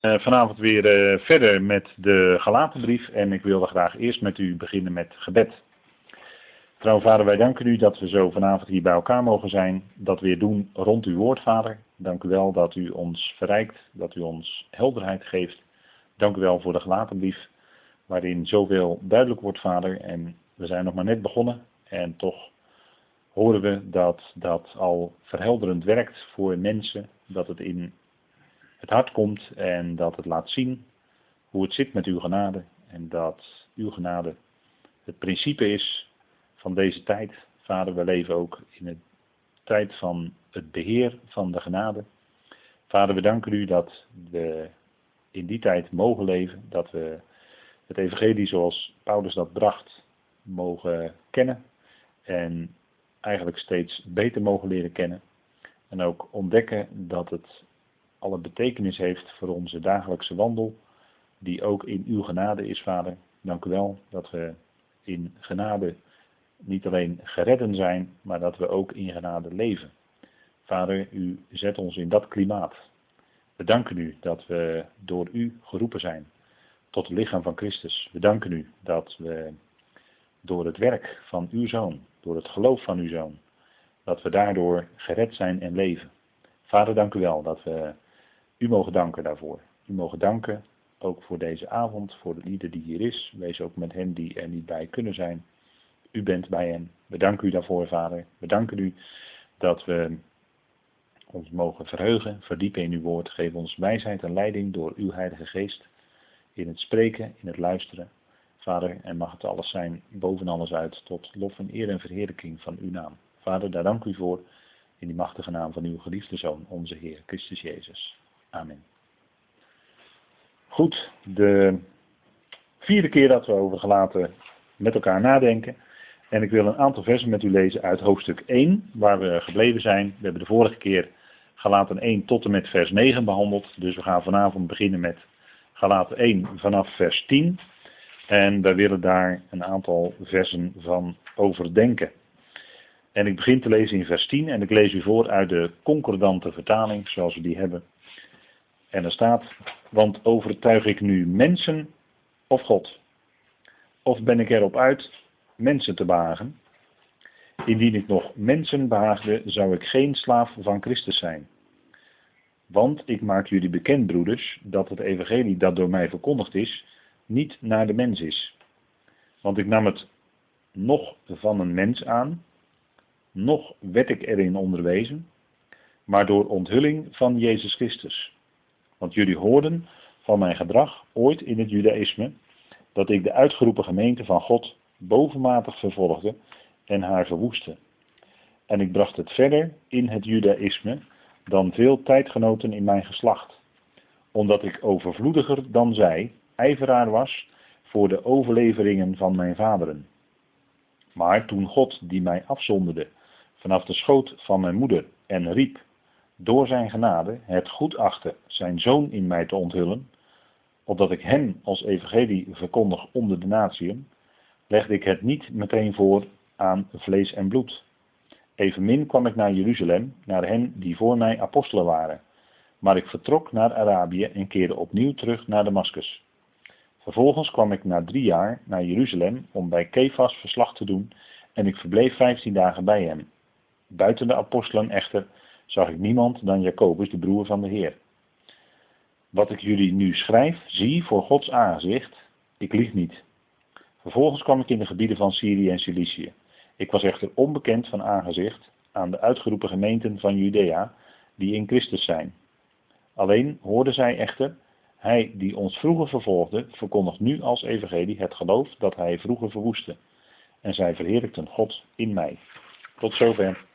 Uh, vanavond weer uh, verder met de Galatenbrief en ik wilde graag eerst met u beginnen met gebed. Trouw vader, wij danken u dat we zo vanavond hier bij elkaar mogen zijn, dat weer doen rond uw woord, vader. Dank u wel dat u ons verrijkt, dat u ons helderheid geeft. Dank u wel voor de Galatenbrief, waarin zoveel duidelijk wordt, vader. En we zijn nog maar net begonnen en toch horen we dat dat al verhelderend werkt voor mensen, dat het in het hart komt en dat het laat zien hoe het zit met uw genade. En dat uw genade het principe is van deze tijd. Vader, we leven ook in de tijd van het beheer van de genade. Vader, we danken u dat we in die tijd mogen leven, dat we het evangelie zoals Paulus dat bracht mogen kennen en eigenlijk steeds beter mogen leren kennen. En ook ontdekken dat het alle betekenis heeft voor onze dagelijkse wandel, die ook in uw genade is, Vader. Dank u wel dat we in genade niet alleen geredden zijn, maar dat we ook in genade leven. Vader, u zet ons in dat klimaat. We danken u dat we door u geroepen zijn tot het lichaam van Christus. We danken u dat we door het werk van uw zoon, door het geloof van uw zoon, dat we daardoor gered zijn en leven. Vader, dank u wel dat we u mogen danken daarvoor. U mogen danken ook voor deze avond, voor de ieder die hier is. Wees ook met hen die er niet bij kunnen zijn. U bent bij hen. We u daarvoor, Vader. We danken u dat we ons mogen verheugen, verdiepen in uw woord. Geef ons wijsheid en leiding door uw Heilige Geest. In het spreken, in het luisteren. Vader, en mag het alles zijn, boven alles uit, tot lof en eer en verheerlijking van uw naam. Vader, daar dank u voor, in die machtige naam van uw geliefde Zoon, onze Heer Christus Jezus. Amen. Goed, de vierde keer dat we over gelaten met elkaar nadenken. En ik wil een aantal versen met u lezen uit hoofdstuk 1, waar we gebleven zijn. We hebben de vorige keer Galaten 1 tot en met vers 9 behandeld. Dus we gaan vanavond beginnen met Galaten 1 vanaf vers 10. En wij willen daar een aantal versen van overdenken. En ik begin te lezen in vers 10 en ik lees u voor uit de concordante vertaling, zoals we die hebben. En er staat, want overtuig ik nu mensen of God? Of ben ik erop uit mensen te behagen? Indien ik nog mensen behaagde, zou ik geen slaaf van Christus zijn. Want ik maak jullie bekend, broeders, dat het evangelie dat door mij verkondigd is, niet naar de mens is. Want ik nam het nog van een mens aan, nog werd ik erin onderwezen, maar door onthulling van Jezus Christus. Want jullie hoorden van mijn gedrag ooit in het judaïsme dat ik de uitgeroepen gemeente van God bovenmatig vervolgde en haar verwoestte. En ik bracht het verder in het judaïsme dan veel tijdgenoten in mijn geslacht, omdat ik overvloediger dan zij ijveraar was voor de overleveringen van mijn vaderen. Maar toen God, die mij afzonderde vanaf de schoot van mijn moeder en riep, door zijn genade het goed achtte zijn zoon in mij te onthullen, opdat ik hem als evangelie verkondig onder de natieën, legde ik het niet meteen voor aan vlees en bloed. Evenmin kwam ik naar Jeruzalem, naar hen die voor mij apostelen waren. Maar ik vertrok naar Arabië en keerde opnieuw terug naar Damascus. Vervolgens kwam ik na drie jaar naar Jeruzalem om bij Kefas verslag te doen en ik verbleef vijftien dagen bij hem. Buiten de apostelen echter zag ik niemand dan Jacobus, de broer van de Heer. Wat ik jullie nu schrijf, zie voor Gods aangezicht, ik lieg niet. Vervolgens kwam ik in de gebieden van Syrië en Cilicië. Ik was echter onbekend van aangezicht aan de uitgeroepen gemeenten van Judea, die in Christus zijn. Alleen hoorden zij echter, hij die ons vroeger vervolgde, verkondigt nu als evangelie het geloof dat hij vroeger verwoestte. En zij verheerlijkten God in mij. Tot zover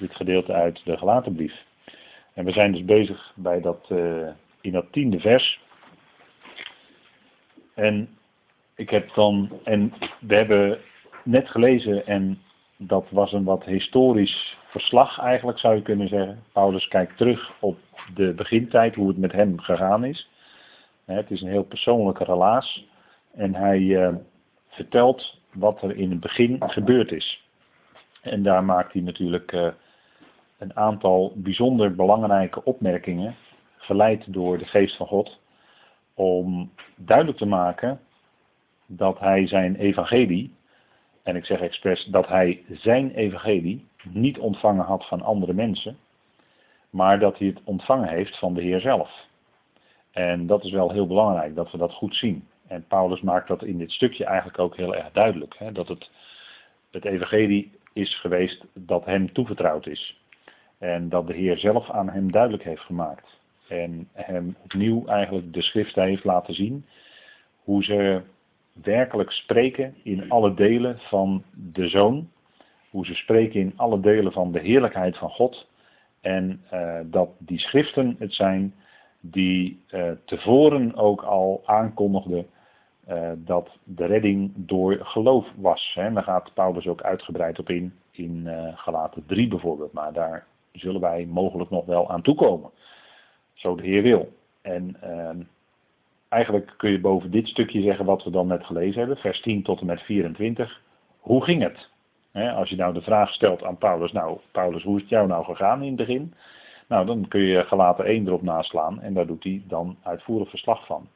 dit gedeelte uit de gelaten brief. En we zijn dus bezig bij dat, uh, in dat tiende vers. En ik heb dan, en we hebben net gelezen en dat was een wat historisch verslag eigenlijk zou je kunnen zeggen. Paulus kijkt terug op de begintijd, hoe het met hem gegaan is. Het is een heel persoonlijke relaas en hij uh, vertelt wat er in het begin gebeurd is. En daar maakt hij natuurlijk uh, een aantal bijzonder belangrijke opmerkingen, geleid door de geest van God. om duidelijk te maken dat hij zijn evangelie, en ik zeg expres dat hij zijn evangelie niet ontvangen had van andere mensen, maar dat hij het ontvangen heeft van de Heer zelf. En dat is wel heel belangrijk, dat we dat goed zien. En Paulus maakt dat in dit stukje eigenlijk ook heel erg duidelijk. Hè, dat het, het evangelie is geweest dat hem toevertrouwd is. En dat de Heer zelf aan hem duidelijk heeft gemaakt. En hem opnieuw eigenlijk de schrift heeft laten zien hoe ze werkelijk spreken in alle delen van de Zoon. Hoe ze spreken in alle delen van de heerlijkheid van God. En uh, dat die schriften het zijn die uh, tevoren ook al aankondigden uh, dat de redding door geloof was. Hè. Daar gaat Paulus ook uitgebreid op in, in Galaten 3 bijvoorbeeld. Maar daar zullen wij mogelijk nog wel aan toekomen. Zo de Heer wil. En ehm, eigenlijk kun je boven dit stukje zeggen wat we dan net gelezen hebben, vers 10 tot en met 24. Hoe ging het? als je nou de vraag stelt aan Paulus, nou Paulus, hoe is het jou nou gegaan in het begin? Nou, dan kun je gelaten 1 erop naslaan en daar doet hij dan uitvoerig verslag van.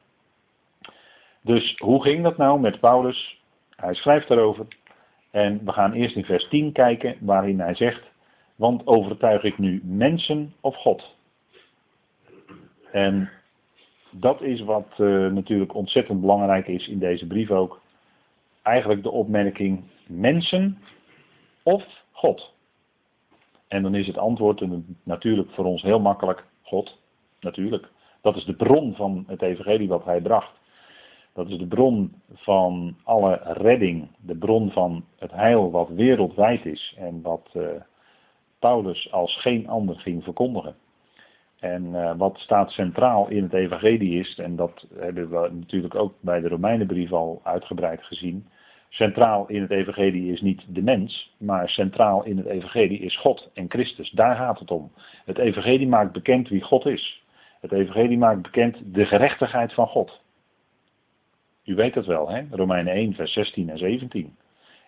Dus hoe ging dat nou met Paulus? Hij schrijft daarover. En we gaan eerst in vers 10 kijken waarin hij zegt, want overtuig ik nu mensen of God? En dat is wat uh, natuurlijk ontzettend belangrijk is in deze brief ook. Eigenlijk de opmerking mensen of God. En dan is het antwoord natuurlijk voor ons heel makkelijk God. Natuurlijk. Dat is de bron van het evangelie wat hij bracht. Dat is de bron van alle redding. De bron van het heil wat wereldwijd is. En wat uh, Paulus als geen ander ging verkondigen. En uh, wat staat centraal in het evangelie is, en dat hebben we natuurlijk ook bij de Romeinenbrief al uitgebreid gezien. Centraal in het evangelie is niet de mens, maar centraal in het evangelie is God en Christus. Daar gaat het om. Het evangelie maakt bekend wie God is. Het evangelie maakt bekend de gerechtigheid van God. U weet het wel, hè? Romeinen 1, vers 16 en 17.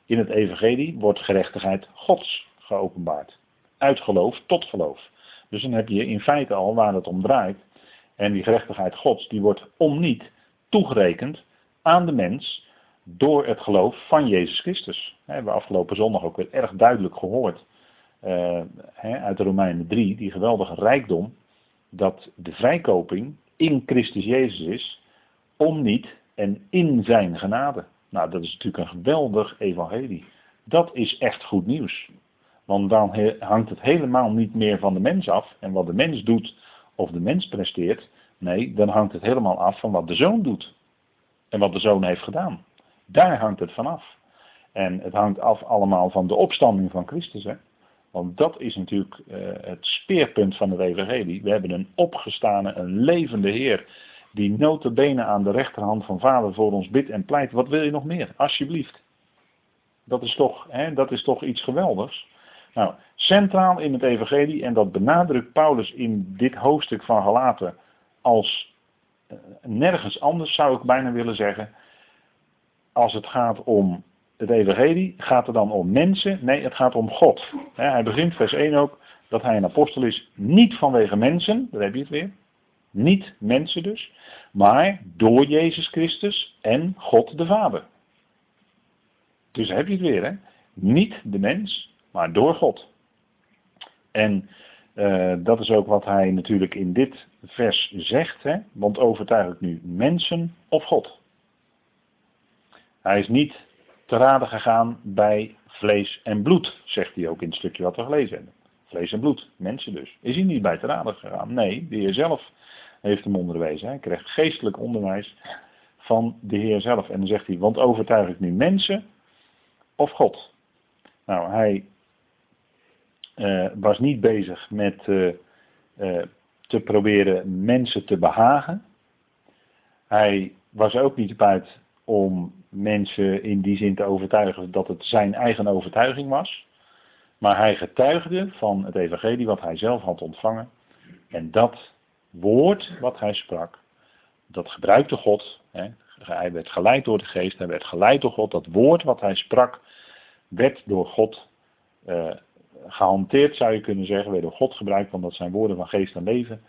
In het evangelie wordt gerechtigheid Gods geopenbaard. Uit geloof tot geloof. Dus dan heb je in feite al waar het om draait. En die gerechtigheid Gods, die wordt om niet toegerekend aan de mens door het geloof van Jezus Christus. We hebben afgelopen zondag ook weer erg duidelijk gehoord uh, uit de Romeinen 3, die geweldige rijkdom, dat de vrijkoping in Christus Jezus is, om niet en in zijn genade. Nou, dat is natuurlijk een geweldig evangelie. Dat is echt goed nieuws. Want dan hangt het helemaal niet meer van de mens af en wat de mens doet of de mens presteert. Nee, dan hangt het helemaal af van wat de zoon doet. En wat de zoon heeft gedaan. Daar hangt het vanaf. En het hangt af allemaal van de opstanding van Christus. Hè? Want dat is natuurlijk uh, het speerpunt van de evangelie. We hebben een opgestane, een levende Heer. Die notabene aan de rechterhand van vader voor ons bidt en pleit. Wat wil je nog meer? Alsjeblieft. Dat is toch, hè, dat is toch iets geweldigs. Nou, centraal in het evangelie, en dat benadrukt Paulus in dit hoofdstuk van Galaten als uh, nergens anders zou ik bijna willen zeggen. Als het gaat om het evangelie, gaat het dan om mensen? Nee, het gaat om God. hij begint vers 1 ook dat hij een apostel is, niet vanwege mensen, daar heb je het weer. Niet mensen dus, maar door Jezus Christus en God de Vader. Dus heb je het weer, hè? Niet de mens, maar door God. En uh, dat is ook wat hij natuurlijk in dit vers zegt, hè? want overtuig ik nu mensen of God. Hij is niet te raden gegaan bij vlees en bloed, zegt hij ook in het stukje wat we gelezen hebben. Vlees en bloed, mensen dus. Is hij niet bij te raden gegaan? Nee, de Heer zelf heeft hem onderwezen. Hij krijgt geestelijk onderwijs van de Heer zelf. En dan zegt hij, want overtuig ik nu mensen of God? Nou, hij was niet bezig met uh, uh, te proberen mensen te behagen. Hij was ook niet uit om mensen in die zin te overtuigen dat het zijn eigen overtuiging was. Maar hij getuigde van het evangelie wat hij zelf had ontvangen. En dat woord wat hij sprak, dat gebruikte God. Hè, hij werd geleid door de geest, hij werd geleid door God. Dat woord wat hij sprak, werd door God uh, gehanteerd, zou je kunnen zeggen, werd door God gebruikt, want dat zijn woorden van geest en leven.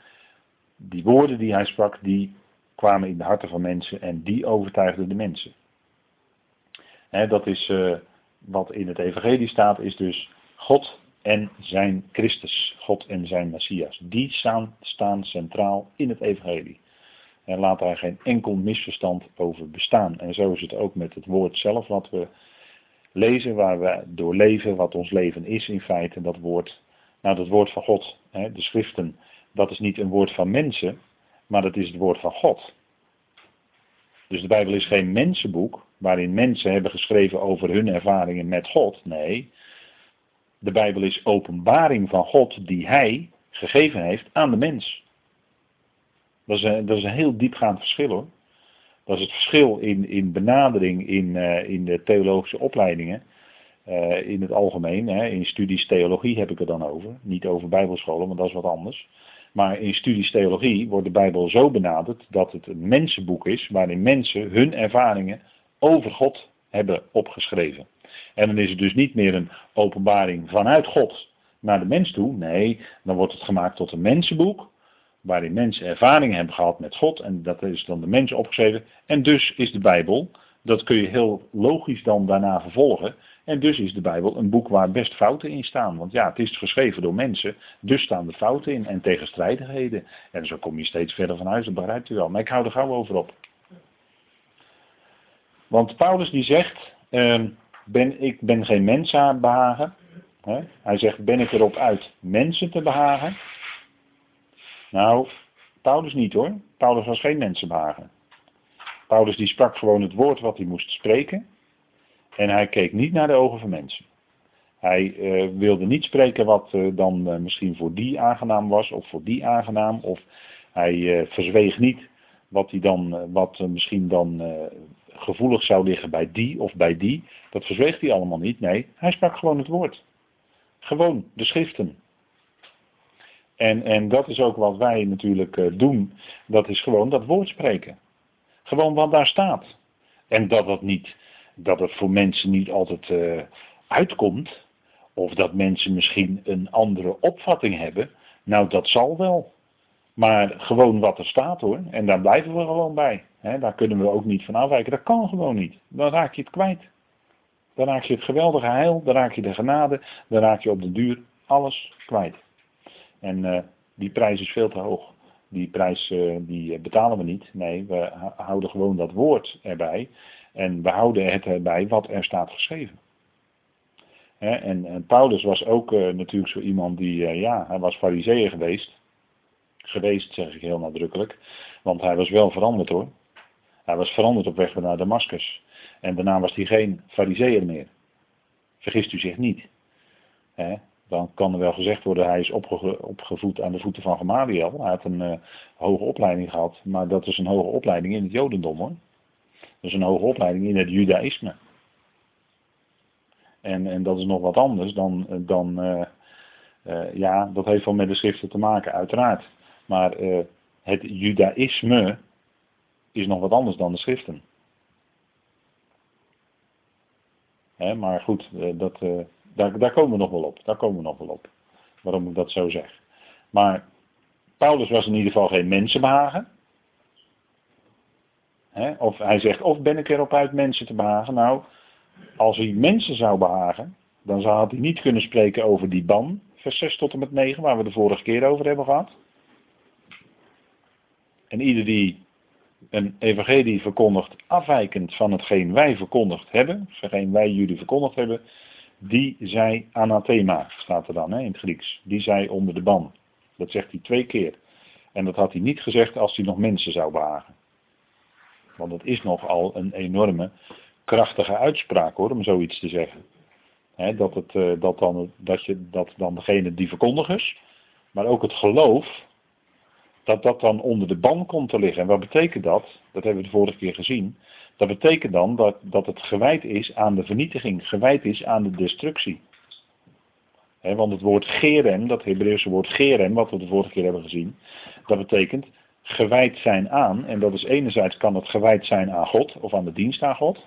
Die woorden die hij sprak, die kwamen in de harten van mensen en die overtuigden de mensen. dat is uh, wat in het evangelie staat, is dus God en zijn Christus, God en zijn Messias. Die staan, staan centraal in het evangelie. En laat daar geen enkel misverstand over bestaan. En zo is het ook met het woord zelf wat we lezen, waar we door leven, wat ons leven is in feite, dat woord, nou dat woord van God, hè, de schriften, dat is niet een woord van mensen, maar dat is het woord van God. Dus de Bijbel is geen mensenboek waarin mensen hebben geschreven over hun ervaringen met God. Nee, de Bijbel is openbaring van God die Hij gegeven heeft aan de mens. Dat is een, dat is een heel diepgaand verschil hoor. Dat is het verschil in, in benadering in, uh, in de theologische opleidingen. Uh, in het algemeen, hè, in studies theologie heb ik het dan over. Niet over bijbelscholen, want dat is wat anders. Maar in studies theologie wordt de Bijbel zo benaderd dat het een mensenboek is waarin mensen hun ervaringen over God hebben opgeschreven. En dan is het dus niet meer een openbaring vanuit God naar de mens toe. Nee, dan wordt het gemaakt tot een mensenboek waarin mensen ervaringen hebben gehad met God en dat is dan de mens opgeschreven. En dus is de Bijbel, dat kun je heel logisch dan daarna vervolgen. En dus is de Bijbel een boek waar best fouten in staan. Want ja, het is geschreven door mensen, dus staan er fouten in en tegenstrijdigheden. En zo kom je steeds verder van huis, dat begrijpt u wel. Maar ik hou er gauw over op. Want Paulus die zegt, uh, ben, ik ben geen mens behagen. Hij zegt, ben ik erop uit mensen te behagen? Nou, Paulus niet hoor. Paulus was geen mensenbehagen. Paulus die sprak gewoon het woord wat hij moest spreken. En hij keek niet naar de ogen van mensen. Hij uh, wilde niet spreken wat uh, dan uh, misschien voor die aangenaam was of voor die aangenaam. Of hij verzweeg niet wat, hij dan, wat misschien dan gevoelig zou liggen bij die of bij die. Dat verzweeg hij allemaal niet. Nee, hij sprak gewoon het woord. Gewoon de schriften. En, en dat is ook wat wij natuurlijk doen. Dat is gewoon dat woord spreken. Gewoon wat daar staat. En dat dat niet dat het voor mensen niet altijd uh, uitkomt. Of dat mensen misschien een andere opvatting hebben. Nou, dat zal wel. Maar gewoon wat er staat hoor. En daar blijven we gewoon bij. Daar kunnen we ook niet van afwijken. Dat kan gewoon niet. Dan raak je het kwijt. Dan raak je het geweldige heil. Dan raak je de genade. Dan raak je op de duur alles kwijt. En uh, die prijs is veel te hoog. Die prijs uh, die betalen we niet. Nee, we houden gewoon dat woord erbij. En we houden het erbij wat er staat geschreven. en, Paulus was ook natuurlijk zo iemand die, ja, hij was fariseer geweest. Geweest zeg ik heel nadrukkelijk. Want hij was wel veranderd hoor. Hij was veranderd op weg naar Damascus. En daarna was hij geen fariseer meer. Vergist u zich niet. Dan kan er wel gezegd worden, hij is opge opgevoed aan de voeten van Gamaliel. Hij had een uh, hoge opleiding gehad, maar dat is een hoge opleiding in het Jodendom hoor. Dat is een hoge opleiding in het judaïsme. En, en dat is nog wat anders dan, dan uh, uh, ja, dat heeft wel met de schriften te maken, uiteraard. Maar het judaïsme is nog wat anders dan de schriften. Maar goed, dat, daar, daar komen we nog wel op. Daar komen we nog wel op. Waarom ik dat zo zeg. Maar Paulus was in ieder geval geen mensenbehagen. Of hij zegt, of ben ik erop uit mensen te behagen? Nou, als hij mensen zou behagen, dan zou hij niet kunnen spreken over die ban, vers 6 tot en met 9, waar we de vorige keer over hebben gehad. En ieder die een evangelie verkondigt afwijkend van hetgeen wij verkondigd hebben, hetgeen wij jullie verkondigd hebben, die zij anathema, staat er dan hè, in het Grieks. Die zij onder de ban. Dat zegt hij twee keer. En dat had hij niet gezegd als hij nog mensen zou behagen. Want dat is nogal een enorme krachtige uitspraak hoor, om zoiets te zeggen. dat, het, eh, dat, dan, dat, je, dat dan degene die verkondigers, maar ook het geloof, dat dat dan onder de ban komt te liggen. En wat betekent dat? Dat hebben we de vorige keer gezien. Dat betekent dan dat, dat het gewijd is aan de vernietiging, gewijd is aan de destructie. want het woord gerem, dat Hebreeuwse woord gerem, wat we de vorige keer hebben gezien, dat betekent gewijd zijn aan. En dat is enerzijds kan het gewijd zijn aan God of aan de dienst aan God.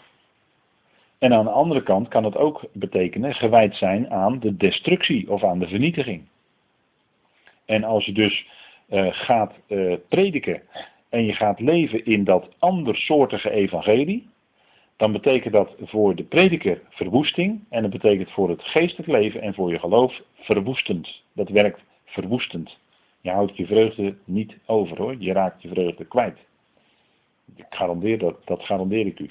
En aan de andere kant kan het ook betekenen gewijd zijn aan de destructie of aan de vernietiging. En als je dus uh, gaat uh, prediken en je gaat leven in dat andersoortige evangelie, dan betekent dat voor de prediker verwoesting en dat betekent voor het geestelijk leven en voor je geloof verwoestend. Dat werkt verwoestend. Je houdt je vreugde niet over hoor, je raakt je vreugde kwijt. Ik garandeer dat, dat garandeer ik u.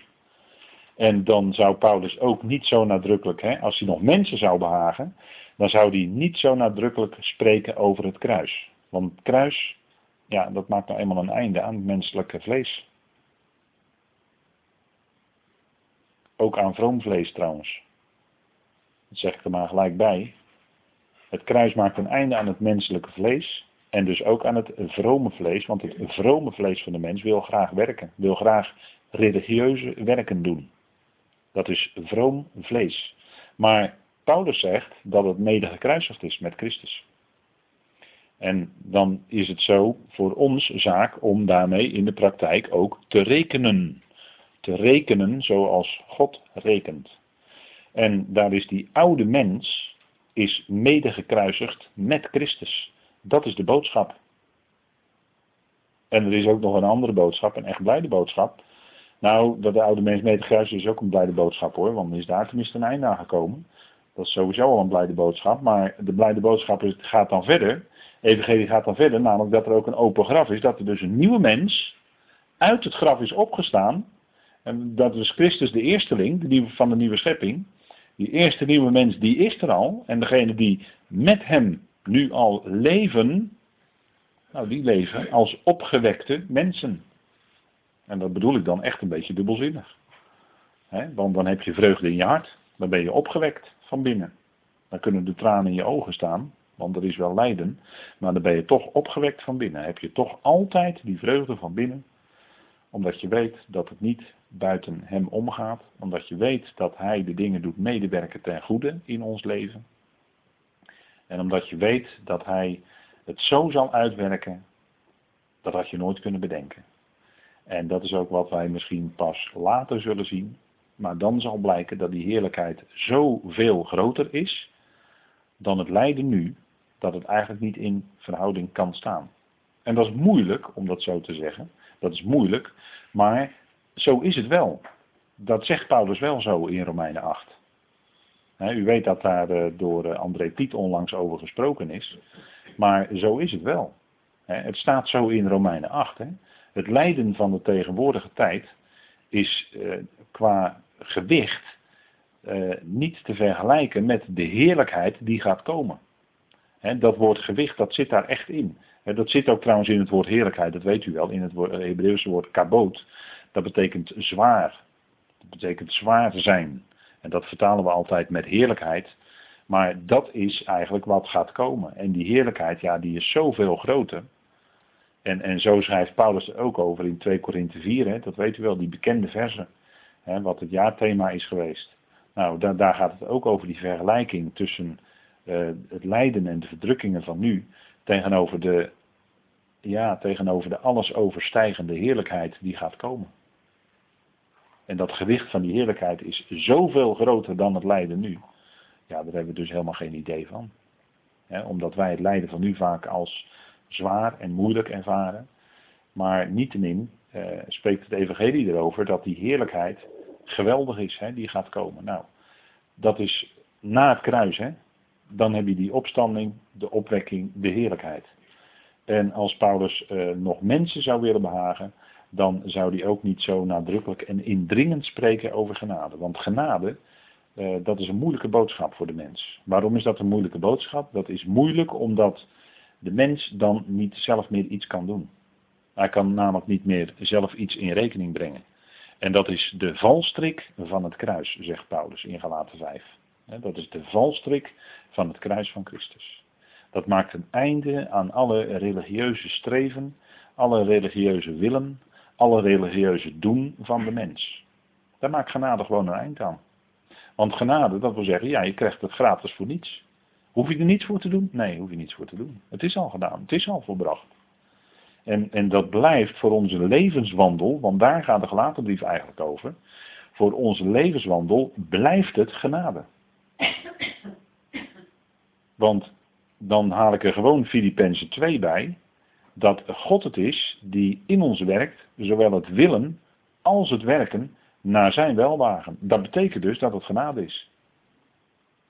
En dan zou Paulus ook niet zo nadrukkelijk, hè, als hij nog mensen zou behagen, dan zou hij niet zo nadrukkelijk spreken over het kruis. Want het kruis, ja, dat maakt nou eenmaal een einde aan het menselijke vlees. Ook aan vroom vlees trouwens. Dat zeg ik er maar gelijk bij. Het kruis maakt een einde aan het menselijke vlees. En dus ook aan het vrome vlees. Want het vrome vlees van de mens wil graag werken. Wil graag religieuze werken doen. Dat is vroom vlees. Maar Paulus zegt dat het mede gekruisigd is met Christus. En dan is het zo voor ons zaak om daarmee in de praktijk ook te rekenen. Te rekenen zoals God rekent. En daar is die oude mens, is mede gekruisigd met Christus. Dat is de boodschap. En er is ook nog een andere boodschap, een echt blijde boodschap. Nou, dat de oude mens mede gekruisigd is ook een blijde boodschap hoor, want is daar tenminste een einde aan gekomen. Dat is sowieso al een blijde boodschap, maar de blijde boodschap gaat dan verder. Evangelie gaat dan verder, namelijk dat er ook een open graf is, dat er dus een nieuwe mens uit het graf is opgestaan. En dat is Christus de eersteling de nieuwe, van de nieuwe schepping. Die eerste nieuwe mens, die is er al. En degene die met hem nu al leven, nou die leven als opgewekte mensen. En dat bedoel ik dan echt een beetje dubbelzinnig. want dan heb je vreugde in je hart. Dan ben je opgewekt van binnen. Dan kunnen de tranen in je ogen staan, want er is wel lijden. Maar dan ben je toch opgewekt van binnen. Heb je toch altijd die vreugde van binnen. Omdat je weet dat het niet buiten hem omgaat. Omdat je weet dat hij de dingen doet medewerken ten goede in ons leven. En omdat je weet dat hij het zo zal uitwerken, dat had je nooit kunnen bedenken. En dat is ook wat wij misschien pas later zullen zien. Maar dan zal blijken dat die heerlijkheid zoveel groter is dan het lijden nu, dat het eigenlijk niet in verhouding kan staan. En dat is moeilijk om dat zo te zeggen. Dat is moeilijk, maar zo is het wel. Dat zegt Paulus wel zo in Romeinen 8. u weet dat daar eh, door eh, André Piet onlangs over gesproken is. Maar zo is het wel. het staat zo in Romeinen 8. Het lijden van de tegenwoordige tijd is eh, qua gewicht niet te vergelijken met de heerlijkheid die gaat komen. Dat woord gewicht, dat zit daar echt in. dat zit ook trouwens in het woord heerlijkheid, dat weet u wel, in het Hebreeuwse woord kaboot. Dat betekent zwaar. Dat betekent zwaar zijn. En dat vertalen we altijd met heerlijkheid. Maar dat is eigenlijk wat gaat komen. En die heerlijkheid, ja, die is zoveel groter. En, en zo schrijft Paulus er ook over in 2 Korinthe 4, hè, dat weet u wel, die bekende versen. Wat het jaarthema is geweest. Nou, daar, daar gaat het ook over die vergelijking tussen het lijden en de verdrukkingen van nu tegenover de, ja, tegenover de alles overstijgende heerlijkheid die gaat komen. En dat gewicht van die heerlijkheid is zoveel groter dan het lijden nu. Ja, daar hebben we dus helemaal geen idee van. omdat wij het lijden van nu vaak als zwaar en moeilijk ervaren. Maar niettemin eh, spreekt het evangelie erover dat die heerlijkheid geweldig is, hè, die gaat komen. Nou, dat is na het kruis, hè. Dan heb je die opstanding, de opwekking, de heerlijkheid. En als Paulus eh, nog mensen zou willen behagen, dan zou die ook niet zo nadrukkelijk en indringend spreken over genade. Want genade, eh, dat is een moeilijke boodschap voor de mens. Waarom is dat een moeilijke boodschap? Dat is moeilijk omdat de mens dan niet zelf meer iets kan doen. Hij kan namelijk niet meer zelf iets in rekening brengen. En dat is de valstrik van het kruis, zegt Paulus in Galaten 5. Dat is de valstrik van het kruis van Christus. Dat maakt een einde aan alle religieuze streven, alle religieuze willen, alle religieuze doen van de mens. Daar maakt genade gewoon een eind aan. Want genade, dat wil zeggen, ja, je krijgt het gratis voor niets. Hoef je er niets voor te doen? Nee, hoef je niets voor te doen. Het is al gedaan, het is al volbracht. En, en dat blijft voor onze levenswandel, want daar gaat de gelaten brief eigenlijk over. Voor onze levenswandel blijft het genade. Want dan haal ik er gewoon Filippenzen 2 bij. dat God het is die in ons werkt, zowel het willen als het werken naar zijn welwagen. Dat betekent dus dat het genade is.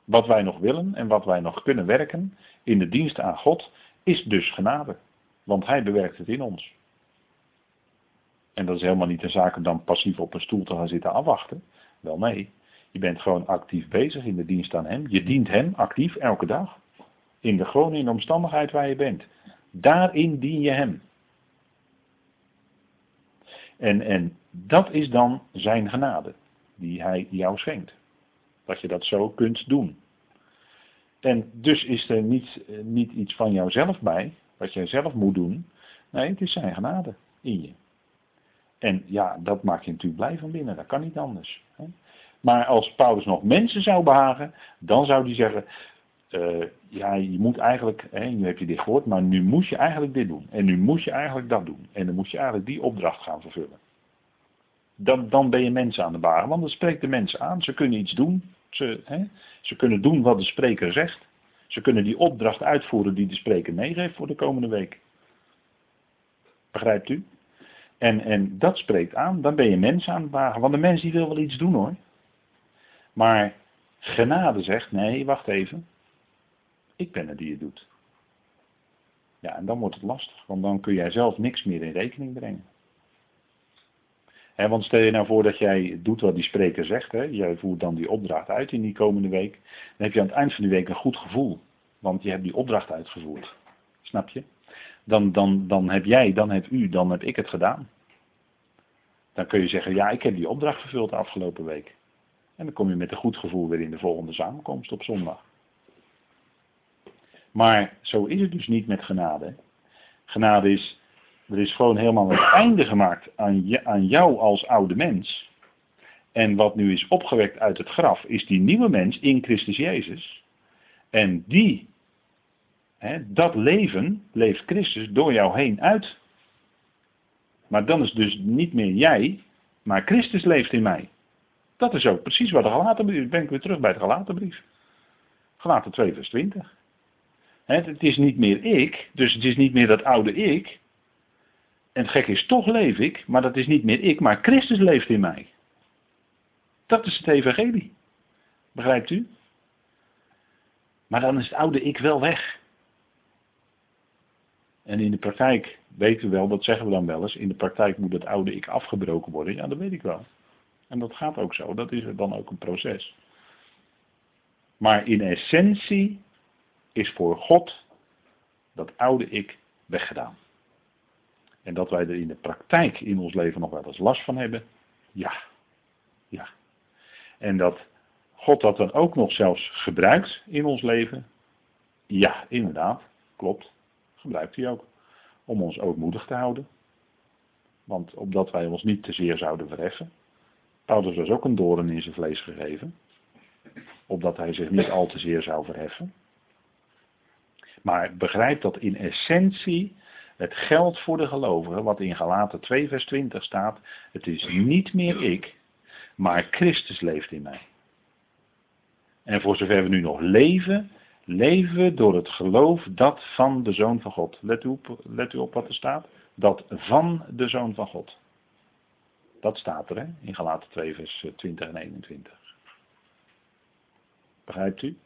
Wat wij nog willen en wat wij nog kunnen werken in de dienst aan God is dus genade. Want hij bewerkt het in ons. En dat is helemaal niet een zaak om dan passief op een stoel te gaan zitten afwachten. Wel nee, je bent gewoon actief bezig in de dienst aan hem. Je dient hem actief elke dag. In de, gewoon in omstandigheid waar je bent. Daarin dien je hem. En, en dat is dan zijn genade, die hij jou schenkt. Dat je dat zo kunt doen. En dus is er niet, niet iets van jouzelf bij, wat jij zelf moet doen. Nee, het is zijn genade in je. En ja, dat maakt je natuurlijk blij van binnen, dat kan niet anders. Maar als Paulus nog mensen zou behagen, dan zou hij zeggen, uh, ja, je moet eigenlijk, hè, nu heb je dit gehoord, maar nu moet je eigenlijk dit doen. En nu moet je eigenlijk dat doen. En dan moet je eigenlijk die opdracht gaan vervullen. Dan, dan ben je mensen aan de baren, want dan spreekt de mensen aan. Ze kunnen iets doen. Ze, hè, ze kunnen doen wat de spreker zegt. Ze kunnen die opdracht uitvoeren die de spreker meegeeft voor de komende week. Begrijpt u? En, en dat spreekt aan, dan ben je mensen aan het wagen. Want de mens die wil wel iets doen hoor. Maar genade zegt, nee, wacht even. Ik ben het die het doet. Ja, en dan wordt het lastig, want dan kun jij zelf niks meer in rekening brengen. want stel je nou voor dat jij doet wat die spreker zegt, hè, jij voert dan die opdracht uit in die komende week, dan heb je aan het eind van die week een goed gevoel, want je hebt die opdracht uitgevoerd. Snap je? Dan, dan, dan heb jij, dan heb u, dan heb ik het gedaan. Dan kun je zeggen, ja, ik heb die opdracht vervuld de afgelopen week. En dan kom je met een goed gevoel weer in de volgende samenkomst op zondag. Maar zo is het dus niet met genade. Genade is, er is gewoon helemaal een einde gemaakt aan, je, aan jou als oude mens. En wat nu is opgewekt uit het graf, is die nieuwe mens in Christus Jezus. En die, hè, dat leven, leeft Christus door jou heen uit. Maar dan is dus niet meer jij, maar Christus leeft in mij. Dat is ook precies wat de Galatenbrief, ben ik weer terug bij de Galatenbrief. Galaten 2 vers 20. Het is niet meer ik, dus het is niet meer dat oude ik. En het gek is, toch leef ik, maar dat is niet meer ik, maar Christus leeft in mij. Dat is het evangelie. Begrijpt u? Maar dan is het oude ik wel weg. En in de praktijk weten we wel, dat zeggen we dan wel eens, in de praktijk moet het oude ik afgebroken worden. Ja, dat weet ik wel. En dat gaat ook zo, dat is er dan ook een proces. Maar in essentie is voor God dat oude ik weggedaan. En dat wij er in de praktijk in ons leven nog wel eens last van hebben, ja. Ja. En dat God dat dan ook nog zelfs gebruikt in ons leven, ja, inderdaad, klopt, gebruikt hij ook. Om ons ootmoedig te houden. Want opdat wij ons niet te zeer zouden verheffen. Paulus was ook een doorn in zijn vlees gegeven. Opdat hij zich niet al te zeer zou verheffen. Maar begrijp dat in essentie het geldt voor de gelovigen, wat in Galaten 2 vers 20 staat. Het is niet meer ik, maar Christus leeft in mij. En voor zover we nu nog leven, leven we door het geloof dat van de Zoon van God. Let op, let u op wat er staat. Dat van de Zoon van God. Dat staat er hè, in Galaten 2 vers 20 en 21. Begrijpt u?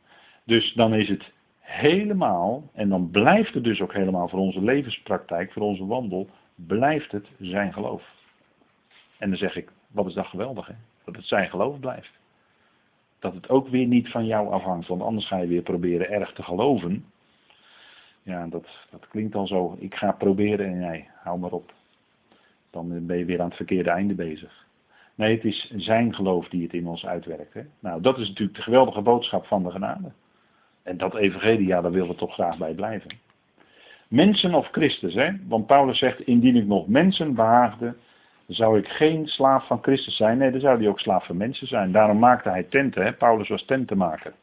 Dus dan is het helemaal, en dan blijft het dus ook helemaal voor onze levenspraktijk, voor onze wandel, blijft het zijn geloof. En dan zeg ik, wat is dat geweldig hè? Dat het zijn geloof blijft. Dat het ook weer niet van jou afhangt, want anders ga je weer proberen erg te geloven. Ja, dat, dat klinkt al zo, ik ga proberen en jij, hou maar op. Dan ben je weer aan het verkeerde einde bezig. Nee, het is zijn geloof die het in ons uitwerkt. Nou, dat is natuurlijk de geweldige boodschap van de genade. En dat evangelie, ja, daar willen we toch graag bij blijven. Mensen of Christus, hè? Want Paulus zegt, indien ik nog mensen behaagde, zou ik geen slaaf van Christus zijn. Nee, dan zou hij ook slaaf van mensen zijn. Daarom maakte hij tenten? Paulus was tentenmaker.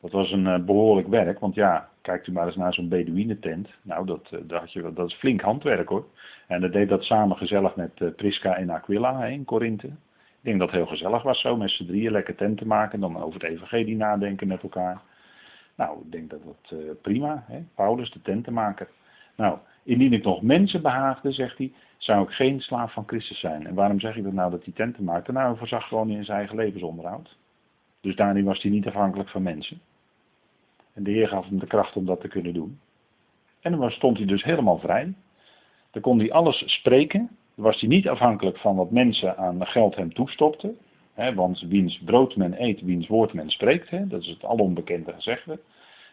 Dat was een uh, behoorlijk werk, want ja, kijkt u maar eens naar zo'n Bedouinentent. Nou, dat, uh, dat, had je, dat is flink handwerk hoor. En dat deed dat samen gezellig met uh, Prisca en Aquila in Korinthe. Ik denk dat het heel gezellig was zo, met z'n drieën lekker tent te maken. Dan over het evangelie nadenken met elkaar. Nou, ik denk dat dat prima, hè? Paulus, de tentenmaker. Nou, indien ik nog mensen behaagde, zegt hij, zou ik geen slaaf van Christus zijn. En waarom zeg ik dat nou dat hij tenten maakte? Nou, hij voorzag gewoon in zijn eigen levensonderhoud. Dus daarin was hij niet afhankelijk van mensen. En de Heer gaf hem de kracht om dat te kunnen doen. En dan stond hij dus helemaal vrij. Dan kon hij alles spreken. Dan was hij niet afhankelijk van wat mensen aan geld hem toestopten. Want wiens brood men eet, wiens woord men spreekt. Dat is het alombekende gezegde.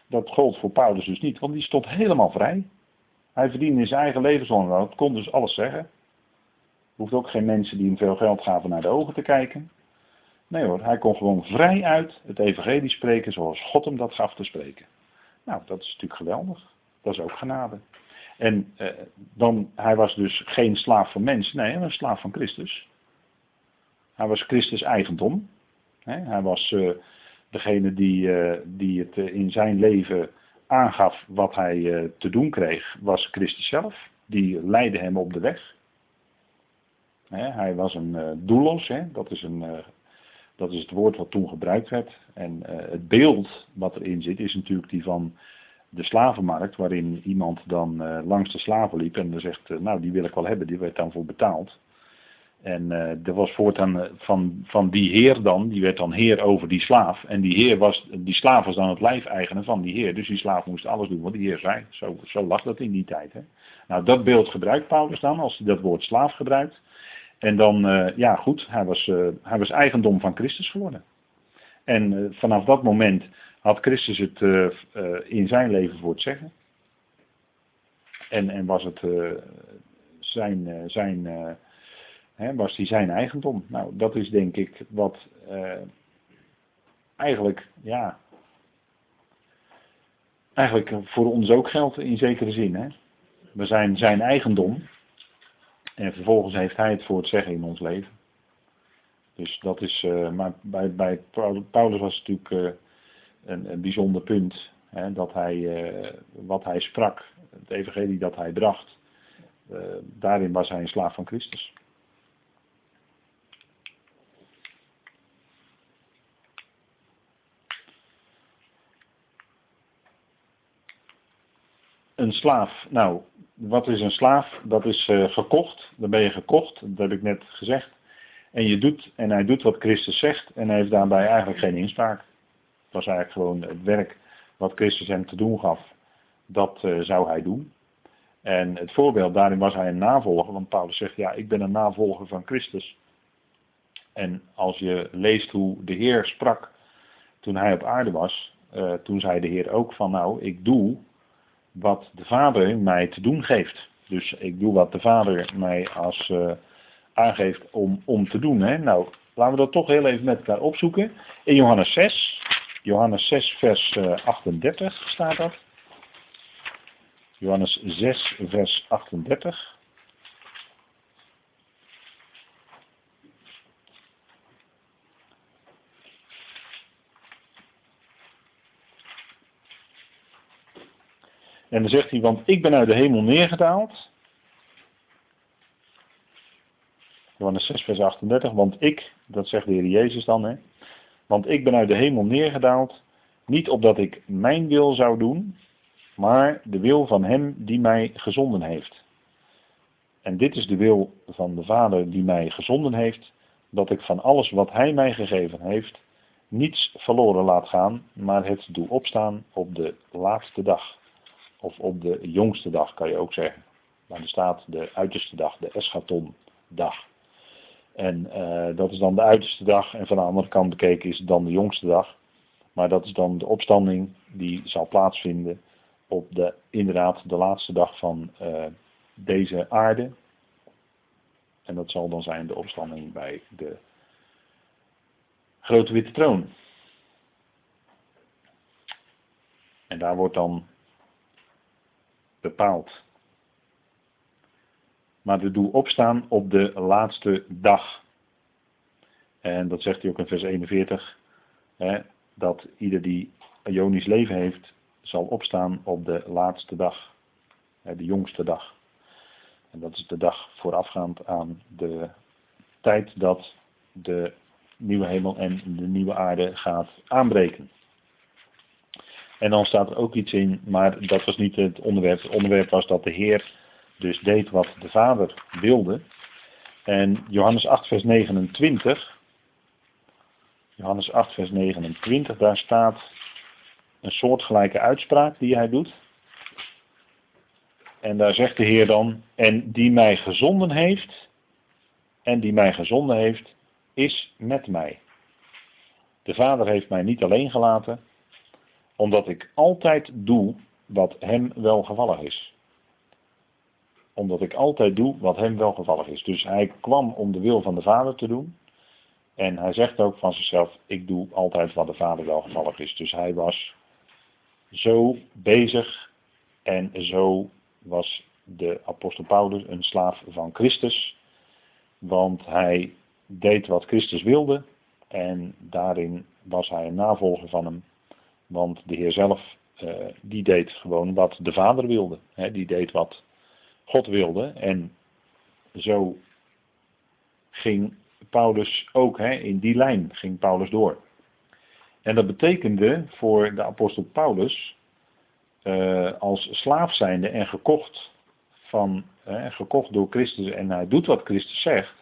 Dat gold voor Paulus dus niet, want die stond helemaal vrij. Hij verdiende zijn eigen levensonderhoud, kon dus alles zeggen. Hoeft ook geen mensen die hem veel geld gaven naar de ogen te kijken. Nee hoor, hij kon gewoon vrij uit het evangelie spreken zoals God hem dat gaf te spreken. Nou, dat is natuurlijk geweldig. Dat is ook genade. En eh, dan, hij was dus geen slaaf van mensen, nee, was slaaf van Christus. Hij was Christus eigendom. hij was uh, degene die, uh, die het uh, in zijn leven aangaf wat hij te doen kreeg, was Christus zelf. Die leidde hem op de weg. hij was een doelos, dat is een dat is het woord wat toen gebruikt werd. En uh, het beeld wat erin zit is natuurlijk die van de slavenmarkt, waarin iemand dan uh, langs de slaven liep en dan zegt, uh, nou die wil ik wel hebben, die werd dan voor betaald. En er was voortaan van, van die heer dan, die werd dan heer over die slaaf. En die heer was, die slaaf was dan het lijfeigene van die heer. Dus die slaaf moest alles doen wat die heer zei. Zo, zo lag dat in die tijd. Hè. Nou dat beeld gebruikt Paulus dan, als hij dat woord slaaf gebruikt. En dan, uh, ja goed, hij was, uh, hij was eigendom van Christus geworden. En uh, vanaf dat moment had Christus het in zijn leven voor het zeggen. En, en was het zijn, zijn, hè, was zijn eigendom. Nou, dat is denk ik wat eigenlijk, ja, eigenlijk voor ons ook geldt in zekere zin. Hè. We zijn zijn eigendom. En vervolgens heeft hij het voor het zeggen in ons leven. Dus dat is, uh, maar bij, bij Paulus was het natuurlijk uh, een, een, bijzonder punt. Hè, dat hij, uh, wat hij sprak, het evangelie dat hij bracht, daarin was hij een slaaf van Christus. Een slaaf, nou, wat is een slaaf? Dat is uh, gekocht. Dan ben je gekocht, dat heb ik net gezegd. En, je doet, en hij doet wat Christus zegt en hij heeft daarbij eigenlijk geen inspraak. Het was eigenlijk gewoon het werk wat Christus hem te doen gaf. Dat uh, zou hij doen. En het voorbeeld, daarin was hij een navolger. Want Paulus zegt, ja, ik ben een navolger van Christus. En als je leest hoe de Heer sprak toen hij op aarde was. Uh, toen zei de Heer ook van, nou, ik doe wat de Vader mij te doen geeft. Dus ik doe wat de Vader mij als uh, aangeeft om, om te doen. Hè. Nou, laten we dat toch heel even met elkaar opzoeken. In Johannes 6, Johannes 6 vers uh, eh, 38 staat dat. Johannes 6 vers 38. En dan zegt hij, want ik ben uit de hemel neergedaald. Johannes 6, vers 38. Want ik, dat zegt de Heer Jezus dan, hè. Want ik ben uit de hemel neergedaald, niet opdat ik mijn wil zou doen, maar de wil van Hem die mij gezonden heeft. En dit is de wil van de Vader die mij gezonden heeft, dat ik van alles wat Hij mij gegeven heeft, niets verloren laat gaan, maar het doe opstaan op de laatste dag. Of op de jongste dag kan je ook zeggen. Maar er staat de uiterste dag, de eschaton-dag. En uh, dat is dan de uiterste dag. En van de andere kant bekeken is het dan de jongste dag. Maar dat is dan de opstanding die zal plaatsvinden op de, inderdaad de laatste dag van uh, deze aarde. En dat zal dan zijn de opstanding bij de grote witte troon. En daar wordt dan bepaald. Maar de doe opstaan op de laatste dag. En dat zegt hij ook in vers 41. Hè, dat ieder die Ionisch leven heeft, zal opstaan op de laatste dag. Hè, de jongste dag. En dat is de dag voorafgaand aan de tijd dat de nieuwe hemel en de nieuwe aarde gaat aanbreken. En dan staat er ook iets in, maar dat was niet het onderwerp. Het onderwerp was dat de Heer dus deed wat de Vader wilde. En Johannes 8, vers 29. Johannes 8, vers 29, daar staat een soortgelijke uitspraak die hij doet. En daar zegt de Heer dan, en die mij gezonden heeft, en die mij gezonden heeft, is met mij. De Vader heeft mij niet alleen gelaten, omdat ik altijd doe wat hem welgevallig is. Omdat ik altijd doe wat hem welgevallig is. Dus hij kwam om de wil van de Vader te doen. En hij zegt ook van zichzelf, ik doe altijd wat de Vader welgevallig is. Dus hij was zo bezig en zo was de apostel Paulus een slaaf van Christus. Want hij deed wat Christus wilde en daarin was hij een navolger van hem. Want de Heer zelf, uh, die deed gewoon wat de Vader wilde. Hè, die deed wat God wilde. En zo ging Paulus ook, hè, in die lijn ging Paulus door. En dat betekende voor de apostel Paulus, uh, als slaaf zijnde en gekocht, van, gekocht door Christus en hij doet wat Christus zegt,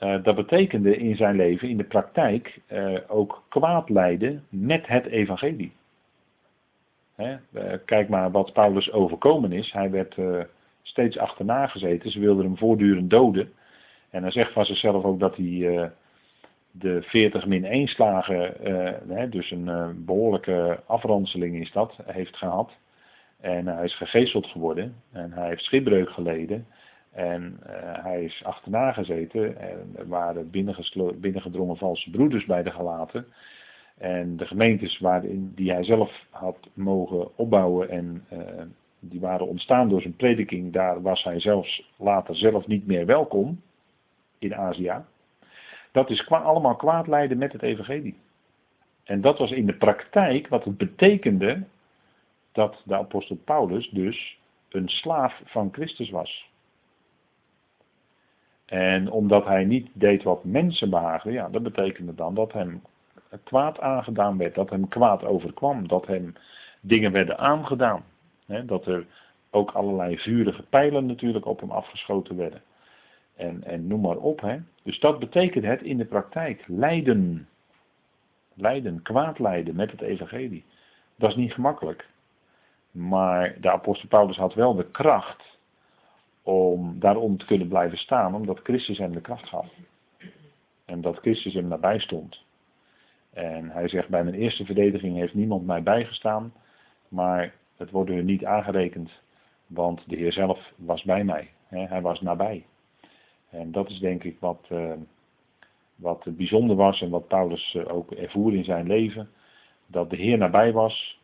uh, dat betekende in zijn leven, in de praktijk, uh, ook kwaad lijden met het evangelie. Hè? Uh, kijk maar wat Paulus overkomen is. Hij werd steeds achterna gezeten. Ze wilden hem voortdurend doden. En hij zegt van zichzelf ook dat hij de 40 min 1 slagen, hè, dus een behoorlijke afranseling is dat, heeft gehad. En hij is gegezeld geworden en hij heeft schipbreuk geleden. En uh, hij is achterna gezeten en er waren binnengedrongen valse broeders bij de gelaten. En de gemeentes waarin, die hij zelf had mogen opbouwen en uh, die waren ontstaan door zijn prediking, daar was hij zelfs later zelf niet meer welkom in Azië. Dat is kwa allemaal kwaad leiden met het evangelie. En dat was in de praktijk wat het betekende dat de apostel Paulus dus een slaaf van Christus was. En omdat hij niet deed wat mensen behaagden, ja, dat betekende dan dat hem kwaad aangedaan werd, dat hem kwaad overkwam, dat hem dingen werden aangedaan. Dat er ook allerlei vurige pijlen natuurlijk op hem afgeschoten werden. En, en noem maar op. Hè. Dus dat betekent het in de praktijk. Lijden. Lijden, kwaad lijden met het evangelie. Dat is niet gemakkelijk. Maar de apostel Paulus had wel de kracht om daarom te kunnen blijven staan, omdat Christus hem de kracht gaf. En dat Christus hem nabij stond. En hij zegt, bij mijn eerste verdediging heeft niemand mij bijgestaan, maar het wordt er niet aangerekend, want de Heer zelf was bij mij. Hij was nabij. En dat is denk ik wat, uh, wat bijzonder was en wat Paulus eh, ook ervoer in zijn leven. Dat de Heer nabij was,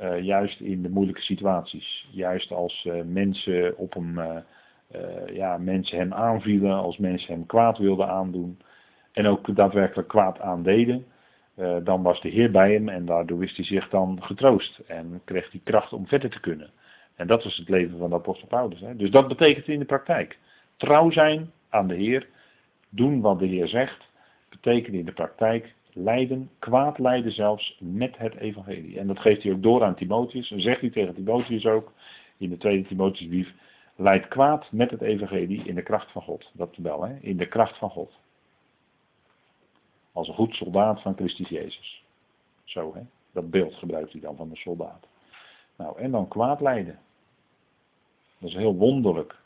uh, juist in de moeilijke situaties. Juist als mensen op hem uh, ja, mensen hem aanvielen, als mensen hem kwaad wilden aandoen en ook daadwerkelijk kwaad aandeden, dan was de Heer bij hem en daardoor wist hij zich dan getroost en kreeg hij kracht om verder te kunnen. En dat was het leven van de apostel Paulus. Hè. Dus dat betekent in de praktijk. Trouw zijn aan de Heer, doen wat de Heer zegt, betekent in de praktijk lijden, kwaad lijden zelfs met het evangelie. En dat geeft hij ook door aan Timotheus en zegt hij tegen Timotheus ook in de tweede Timotheusbrief, Leidt kwaad met het evangelie in de kracht van God. Dat wel, hè? in de kracht van God. Als een goed soldaat van Christus Jezus. Zo, hè? Dat beeld gebruikt hij dan van de soldaat. Nou, en dan kwaad lijden. Dat is heel wonderlijk.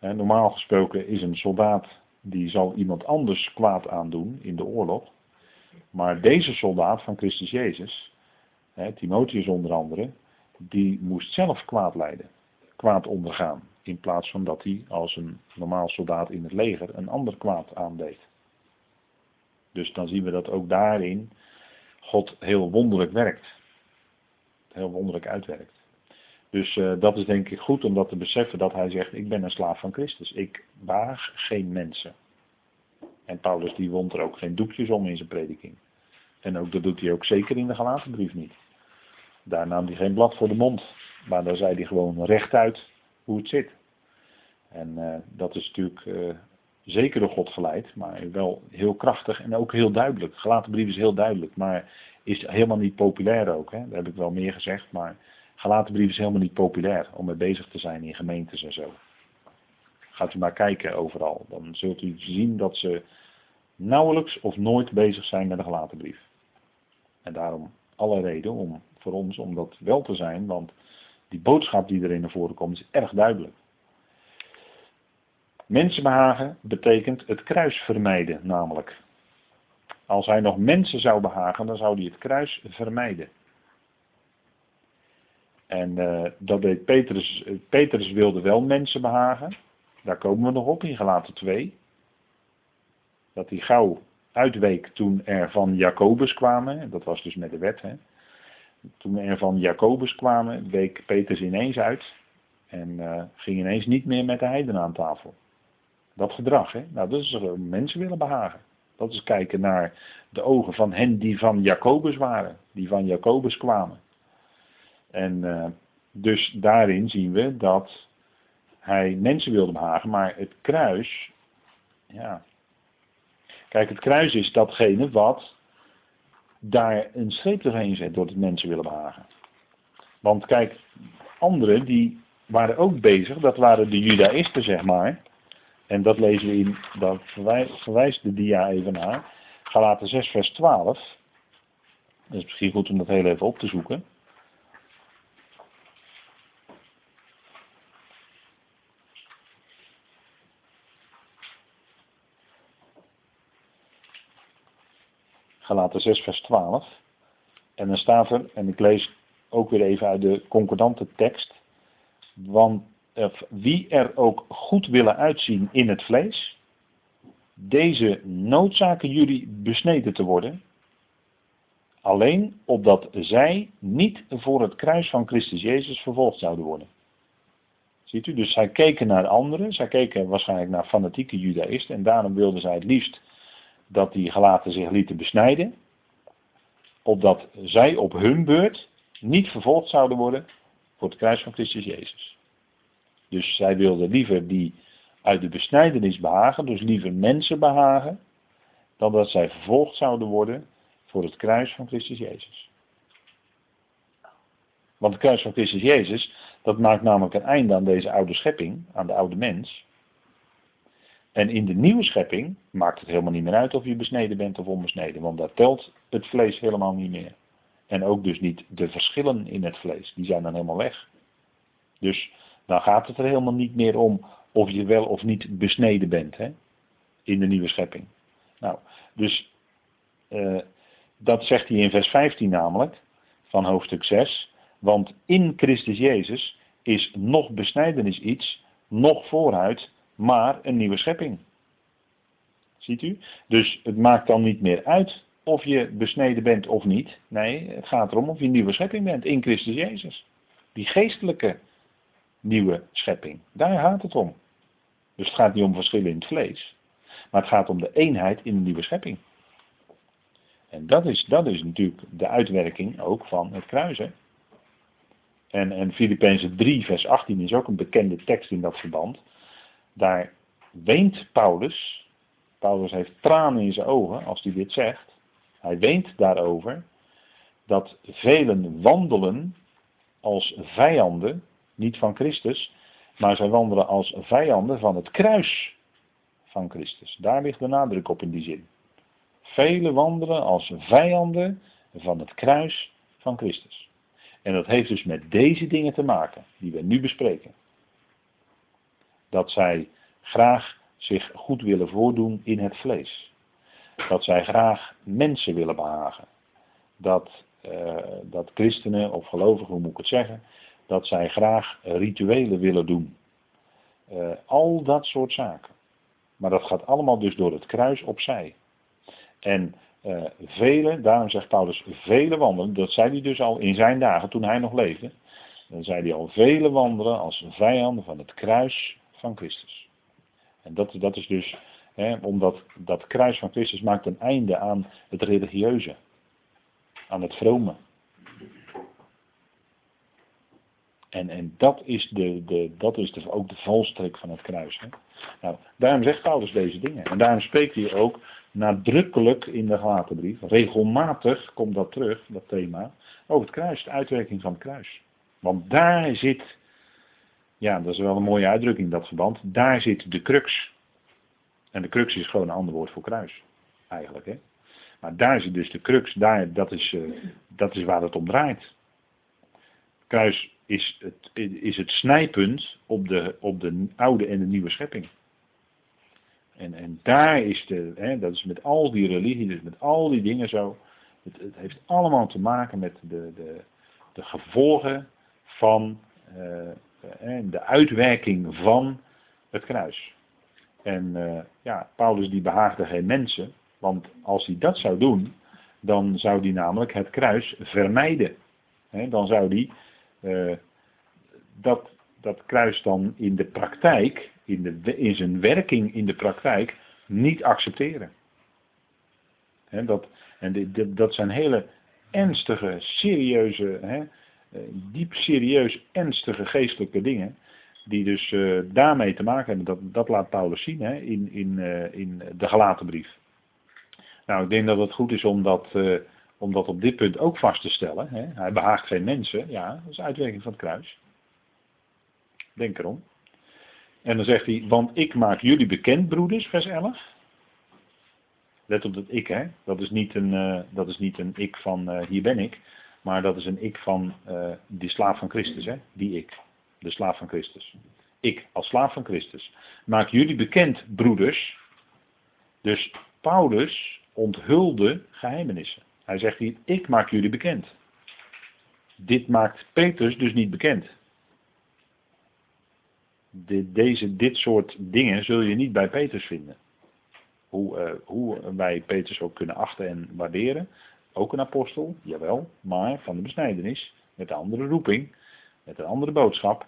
normaal gesproken is een soldaat die zal iemand anders kwaad aandoen in de oorlog. Maar deze soldaat van Christus Jezus, Timotheus onder andere, die moest zelf kwaad lijden kwaad ondergaan. In plaats van dat hij als een normaal soldaat in het leger een ander kwaad aandeed. Dus dan zien we dat ook daarin God heel wonderlijk werkt. Heel wonderlijk uitwerkt. Dus uh, dat is denk ik goed om dat te beseffen dat hij zegt, ik ben een slaaf van Christus. Ik waag geen mensen. En Paulus die wond er ook geen doekjes om in zijn prediking. En ook dat doet hij ook zeker in de Galatenbrief niet. Daar nam hij geen blad voor de mond. Maar daar zei hij gewoon rechtuit hoe het zit. En uh, dat is natuurlijk uh, zeker door God geleid, maar wel heel krachtig en ook heel duidelijk. Gelaten brief is heel duidelijk, maar is helemaal niet populair ook. Hè? Daar heb ik wel meer gezegd, maar gelaten brief is helemaal niet populair om mee bezig te zijn in gemeentes en zo. Gaat u maar kijken overal, dan zult u zien dat ze nauwelijks of nooit bezig zijn met een gelaten brief. En daarom alle reden om, voor ons om dat wel te zijn, want die boodschap die erin naar voren komt is erg duidelijk. Mensen behagen betekent het kruis vermijden, namelijk. Als hij nog mensen zou behagen, dan zou hij het kruis vermijden. En uh, dat deed Petrus. Petrus wilde wel mensen behagen. Daar komen we nog op in gelaten 2. Dat hij gauw uitweek toen er van Jacobus kwamen. Dat was dus met de wet. Hè. Toen er van Jacobus kwamen, week Petrus ineens uit. En uh, ging ineens niet meer met de heidenen aan tafel. Dat gedrag, hè? Nou, dat is mensen willen behagen. Dat is kijken naar de ogen van hen die van Jacobus waren, die van Jacobus kwamen. En uh, dus daarin zien we dat hij mensen wilde behagen, maar het kruis, ja. Kijk, het kruis is datgene wat daar een streep doorheen zet door het mensen willen behagen. Want kijk, anderen die waren ook bezig, dat waren de judaïsten zeg maar, en dat lezen we in, dat verwijst de dia even naar. Galaten 6 vers 12. Dat is misschien goed om dat heel even op te zoeken. Galaten 6 vers 12. En dan staat er, en ik lees ook weer even uit de concordante tekst. Want wie er ook goed willen uitzien in het vlees, deze noodzaken jullie besneden te worden, alleen opdat zij niet voor het kruis van Christus Jezus vervolgd zouden worden. Ziet u, dus zij keken naar anderen, zij keken waarschijnlijk naar fanatieke judaïsten en daarom wilden zij het liefst dat die gelaten zich lieten besnijden, opdat zij op hun beurt niet vervolgd zouden worden voor het kruis van Christus Jezus. Dus zij wilden liever die uit de besnijdenis behagen, dus liever mensen behagen, dan dat zij vervolgd zouden worden voor het kruis van Christus Jezus. Want het kruis van Christus Jezus, dat maakt namelijk een einde aan deze oude schepping, aan de oude mens. En in de nieuwe schepping maakt het helemaal niet meer uit of je besneden bent of onbesneden, want daar telt het vlees helemaal niet meer. En ook dus niet de verschillen in het vlees, die zijn dan helemaal weg. Dus dan gaat het er helemaal niet meer om of je wel of niet besneden bent hè, in de nieuwe schepping. Nou, dus uh, dat zegt hij in vers 15 namelijk, van hoofdstuk 6. Want in Christus Jezus is nog besnijdenis iets, nog vooruit, maar een nieuwe schepping. Ziet u? Dus het maakt dan niet meer uit of je besneden bent of niet. Nee, het gaat erom of je nieuwe schepping bent in Christus Jezus. Die geestelijke nieuwe schepping. Daar gaat het om. Dus het gaat niet om verschillen in het vlees. Maar het gaat om de eenheid in de nieuwe schepping. En dat is, dat is natuurlijk de uitwerking ook van het kruisen. En, en Filippenzen 3, vers 18 is ook een bekende tekst in dat verband. Daar weent Paulus. Paulus heeft tranen in zijn ogen als hij dit zegt. Hij weent daarover dat velen wandelen als vijanden niet van Christus, maar zij wandelen als vijanden van het kruis van Christus. Daar ligt de nadruk op in die zin. Velen wandelen als vijanden van het kruis van Christus. En dat heeft dus met deze dingen te maken, die we nu bespreken. Dat zij graag zich goed willen voordoen in het vlees. Dat zij graag mensen willen behagen. Dat, uh, dat christenen of gelovigen, hoe moet ik het zeggen, dat zij graag rituelen willen doen. Uh, al dat soort zaken. Maar dat gaat allemaal dus door het kruis opzij. En uh, vele, daarom zegt Paulus, vele wandelen, dat zei hij dus al in zijn dagen toen hij nog leefde. Dan zei hij al, vele wandelen als vijanden van het kruis van Christus. En dat, dat is dus, hè, omdat dat kruis van Christus maakt een einde aan het religieuze. Aan het vrome. En, en dat is, de, de, dat is de, ook de valstrik van het kruis. Hè? Nou, daarom zegt Paulus deze dingen. En daarom spreekt hij ook nadrukkelijk in de Galatenbrief. Regelmatig komt dat terug, dat thema. Over het kruis, de uitwerking van het kruis. Want daar zit, ja, dat is wel een mooie uitdrukking, dat verband. Daar zit de crux. En de crux is gewoon een ander woord voor kruis. Eigenlijk, hè. Maar daar zit dus de crux. Daar, dat, is, uh, dat is waar het om draait. Kruis is het, is het snijpunt op de, op de oude en de nieuwe schepping. En, en daar is de, hè, dat is met al die religie, dus met al die dingen zo. Het, het heeft allemaal te maken met de, de, de gevolgen van uh, de uitwerking van het kruis. En uh, ja, Paulus die behaagde geen mensen, want als hij dat zou doen, dan zou hij namelijk het kruis vermijden. Dan zou hij uh, dat, dat kruis dan in de praktijk, in, de, in zijn werking in de praktijk, niet accepteren. He, dat, en dat zijn hele ernstige, serieuze, eh, diep serieus ernstige geestelijke dingen. Die dus uh, daarmee te maken hebben. Dat, dat laat Paulus zien hè, in, in, uh, in de gelaten brief. Nou, ik denk dat het goed is om dat, op dit punt ook vast te stellen. Hè. Hij behaagt geen mensen. Ja, dat is uitwerking van het kruis. Denk erom. En dan zegt hij, want ik maak jullie bekend, broeders, vers 11. Let op dat ik, hè. Dat is niet een, dat is niet een ik van hier ben ik. Maar dat is een ik van uh, die slaaf van Christus, hè. Die ik. De slaaf van Christus. Ik, als slaaf van Christus. Maak jullie bekend, broeders. Dus Paulus onthulde geheimenissen. Hij zegt hier, ik maak jullie bekend. Dit maakt Petrus dus niet bekend. De, deze, dit soort dingen zul je niet bij Petrus vinden. Hoe, uh, hoe wij Petrus ook kunnen achten en waarderen. Ook een apostel, jawel, maar van de besnijdenis. Met een andere roeping, met een andere boodschap.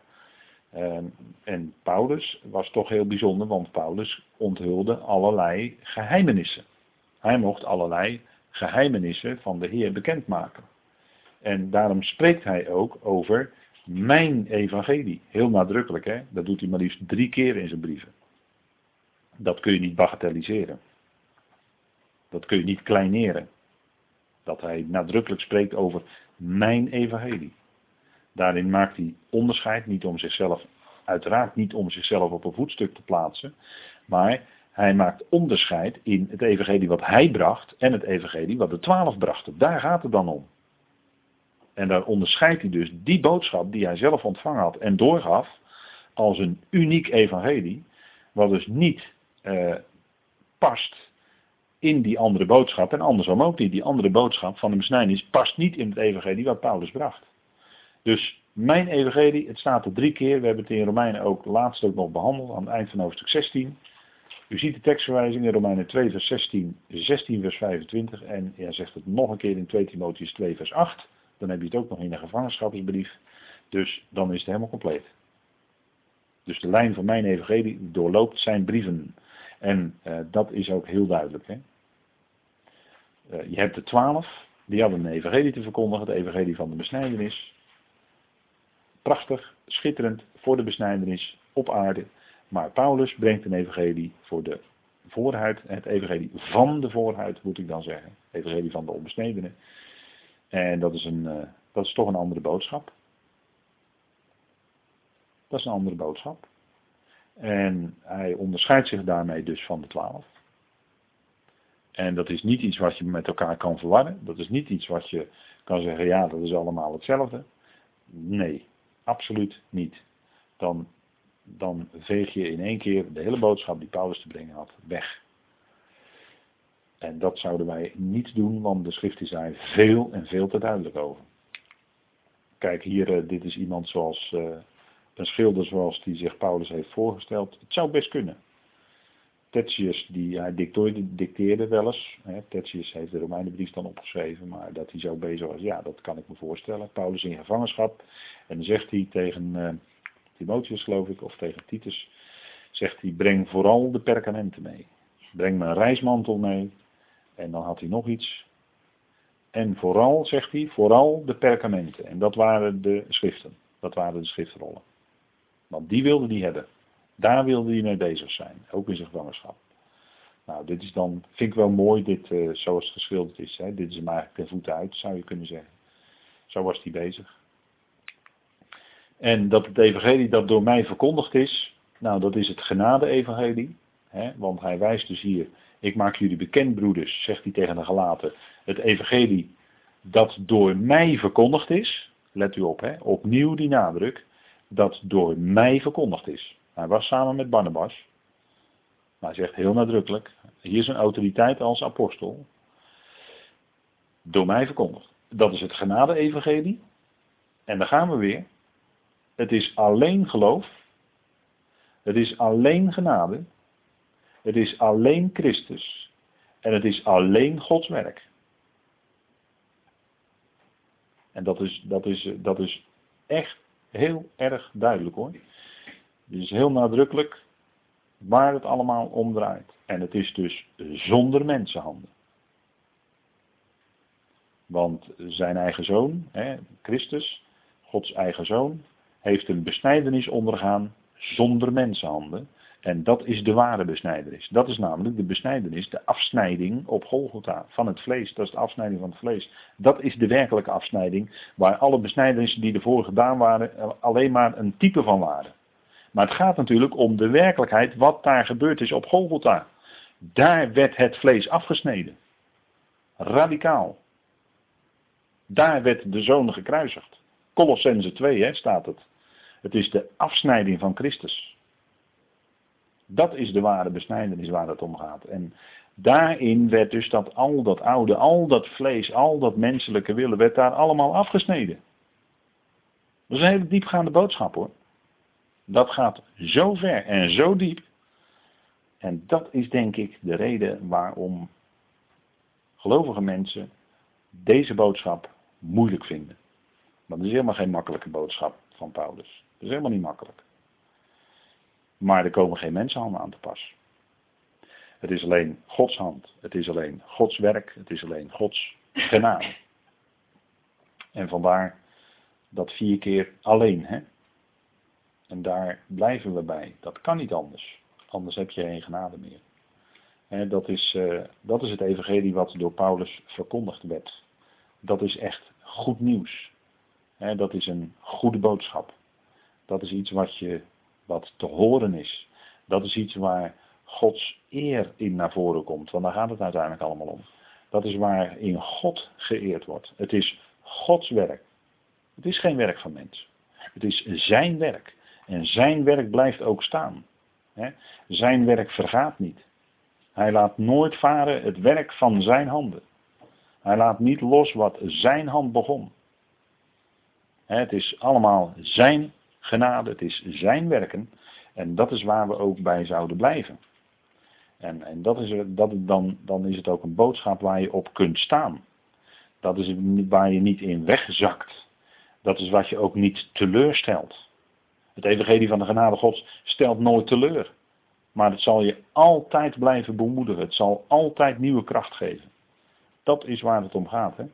Uh, en Paulus was toch heel bijzonder, want Paulus onthulde allerlei geheimenissen. Hij mocht allerlei geheimenissen van de Heer bekendmaken. En daarom spreekt hij ook over mijn evangelie. Heel nadrukkelijk, hè? Dat doet hij maar liefst drie keer in zijn brieven. Dat kun je niet bagatelliseren. Dat kun je niet kleineren. Dat hij nadrukkelijk spreekt over mijn evangelie. Daarin maakt hij onderscheid, niet om zichzelf, uiteraard niet om zichzelf op een voetstuk te plaatsen, maar hij maakt onderscheid in het evangelie wat hij bracht en het evangelie wat de twaalf brachten. Daar gaat het dan om. En daar onderscheidt hij dus die boodschap die hij zelf ontvangen had en doorgaf als een uniek evangelie, wat dus niet eh, past in die andere boodschap en andersom ook niet. Die andere boodschap van de besnijdenis past niet in het evangelie wat Paulus bracht. Dus mijn evangelie, het staat er drie keer, we hebben het in Romeinen ook laatst ook nog behandeld aan het eind van hoofdstuk 16. U ziet de tekstverwijzing in Romeinen 2 vers 16, 16 vers 25 en hij zegt het nog een keer in 2 Timotheus 2 vers 8. Dan heb je het ook nog in de gevangenschapsbrief. Dus dan is het helemaal compleet. Dus de lijn van mijn evangelie doorloopt zijn brieven. En uh, dat is ook heel duidelijk. Hè? Uh, je hebt de twaalf, die hadden een evangelie te verkondigen, het evangelie van de besnijdenis. Prachtig, schitterend voor de besnijdenis op aarde. Maar Paulus brengt een evangelie voor de voorhuid, het evangelie van de voorhuid moet ik dan zeggen. Evangelie van de onbesnedenen. En dat is, een, uh, dat is toch een andere boodschap. Dat is een andere boodschap. En hij onderscheidt zich daarmee dus van de twaalf. En dat is niet iets wat je met elkaar kan verwarren. Dat is niet iets wat je kan zeggen, ja, dat is allemaal hetzelfde. Nee, absoluut niet. Dan, dan veeg je in één keer de hele boodschap die Paulus te brengen had weg. En dat zouden wij niet doen, want de schrift is daar veel en veel te duidelijk over. Kijk, hier, uh, dit is iemand zoals, uh, een schilder zoals die zich Paulus heeft voorgesteld. Het zou best kunnen. Tertius, die, hij dicteerde, dicteerde wel eens. Hè, Tertius heeft de Romeinenbrief dan opgeschreven, maar dat hij zo bezig was, ja, dat kan ik me voorstellen. Paulus in gevangenschap. En zegt hij tegen uh, Timotheus, geloof ik, of tegen Titus, zegt hij, breng vooral de perkamenten mee. Breng mijn reismantel mee. En dan had hij nog iets. En vooral, zegt hij, vooral de perkamenten. En dat waren de schriften. Dat waren de schriftrollen. Want die wilde hij hebben. Daar wilde hij mee bezig zijn, ook in zijn gevangenschap. Nou, dit is dan, vind ik wel mooi, dit, uh, zoals het geschilderd is. Hè. Dit is hem eigenlijk ten voeten uit, zou je kunnen zeggen. Zo was hij bezig. En dat het evangelie dat door mij verkondigd is, nou dat is het genade-evangelie. Want hij wijst dus hier, ik maak jullie bekend broeders, zegt hij tegen de gelaten, het evangelie dat door mij verkondigd is. Let u op, hè, opnieuw die nadruk, dat door mij verkondigd is. Hij was samen met Barnabas. Maar hij zegt heel nadrukkelijk, hier is een autoriteit als apostel. Door mij verkondigd. Dat is het genade-evangelie. En daar gaan we weer. Het is alleen geloof. Het is alleen genade. Het is alleen Christus. En het is alleen Gods werk. En dat is, dat is, dat is echt heel erg duidelijk hoor. Het is heel nadrukkelijk waar het allemaal om draait. En het is dus zonder mensenhanden. Want zijn eigen zoon, hè, Christus, Gods eigen zoon, heeft een besnijdenis ondergaan zonder mensenhanden. En dat is de ware besnijdenis. Dat is namelijk de besnijdenis, de afsnijding op Golgotha van het vlees. Dat is de afsnijding van het vlees. Dat is de werkelijke afsnijding, waar alle besnijdenissen die ervoor gedaan waren alleen maar een type van waren. Maar het gaat natuurlijk om de werkelijkheid wat daar gebeurd is op Golgotha. Daar werd het vlees afgesneden. Radicaal. Daar werd de zoon gekruisigd. Colossense 2 hè, staat het. Het is de afsnijding van Christus. Dat is de ware besnijdenis waar het om gaat. En daarin werd dus dat al dat oude, al dat vlees, al dat menselijke willen, werd daar allemaal afgesneden. Dat is een hele diepgaande boodschap hoor. Dat gaat zo ver en zo diep. En dat is denk ik de reden waarom gelovige mensen deze boodschap moeilijk vinden. Want het is helemaal geen makkelijke boodschap van Paulus. Dat is helemaal niet makkelijk. Maar er komen geen mensenhanden aan te pas. Het is alleen Gods hand. Het is alleen Gods werk. Het is alleen Gods genade. En vandaar dat vier keer alleen. Hè? En daar blijven we bij. Dat kan niet anders. Anders heb je geen genade meer. dat, is, uh, dat is het evangelie wat door Paulus verkondigd werd. Dat is echt goed nieuws. dat is een goede boodschap. Dat is iets wat, je, wat te horen is. Dat is iets waar Gods eer in naar voren komt. Want daar gaat het uiteindelijk allemaal om. Dat is waar in God geëerd wordt. Het is Gods werk. Het is geen werk van mens. Het is zijn werk. En zijn werk blijft ook staan. Zijn werk vergaat niet. Hij laat nooit varen het werk van zijn handen. Hij laat niet los wat zijn hand begon. Het is allemaal zijn genade, het is zijn werken. En dat is waar we ook bij zouden blijven. En, en dat is, dat dan, dan is het ook een boodschap waar je op kunt staan. Dat is waar je niet in wegzakt. Dat is wat je ook niet teleurstelt. Het evangelie van de genade gods stelt nooit teleur. Maar het zal je altijd blijven bemoedigen. Het zal altijd nieuwe kracht geven. Dat is waar het om gaat. Hè?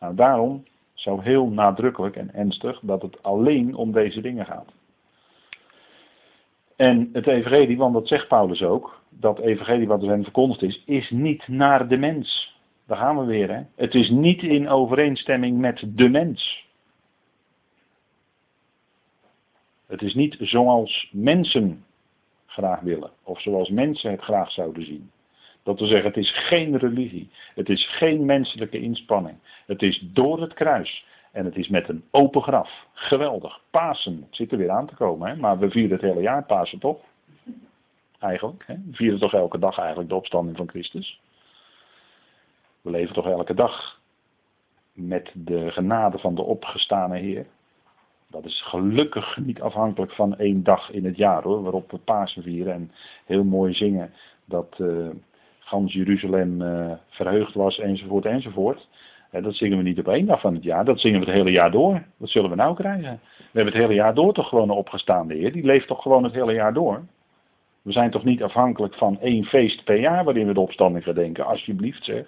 Nou, daarom zo heel nadrukkelijk en ernstig dat het alleen om deze dingen gaat. En het evangelie, want dat zegt Paulus ook, dat evangelie wat er verkondigd is, is niet naar de mens. Daar gaan we weer. Hè? Het is niet in overeenstemming met de mens. Het is niet zoals mensen graag willen, of zoals mensen het graag zouden zien. Dat wil zeggen, het is geen religie. Het is geen menselijke inspanning. Het is door het kruis. En het is met een open graf. Geweldig. Pasen. Het zit er weer aan te komen. Hè? Maar we vieren het hele jaar Pasen toch? Eigenlijk. Hè? We vieren toch elke dag eigenlijk de opstanding van Christus. We leven toch elke dag met de genade van de opgestane Heer. Dat is gelukkig niet afhankelijk van één dag in het jaar hoor, waarop we Pasen vieren en heel mooi zingen dat uh, gans Jeruzalem uh, verheugd was enzovoort enzovoort. Uh, dat zingen we niet op één dag van het jaar, dat zingen we het hele jaar door. Wat zullen we nou krijgen? We hebben het hele jaar door toch gewoon een opgestaande Heer, die leeft toch gewoon het hele jaar door. We zijn toch niet afhankelijk van één feest per jaar waarin we de opstanding gedenken, alsjeblieft zeg.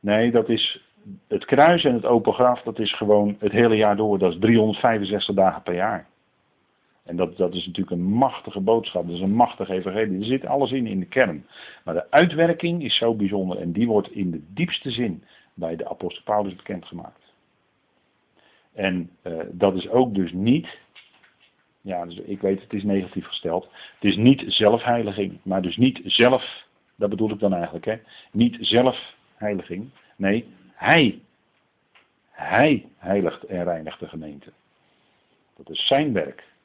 Nee, dat is het kruis en het open graf, dat is gewoon het hele jaar door. Dat is 365 dagen per jaar. En dat, dat is natuurlijk een machtige boodschap, dat is een machtige evangelie. Er zit alles in, in de kern. Maar de uitwerking is zo bijzonder en die wordt in de diepste zin bij de apostel Paulus bekendgemaakt. En uh, dat is ook dus niet, ja, dus ik weet het is negatief gesteld, het is niet zelfheiliging, maar dus niet zelf, dat bedoel ik dan eigenlijk, hè, niet zelfheiliging, nee, hij, hij heiligt en reinigt de gemeente. Dat is zijn werk.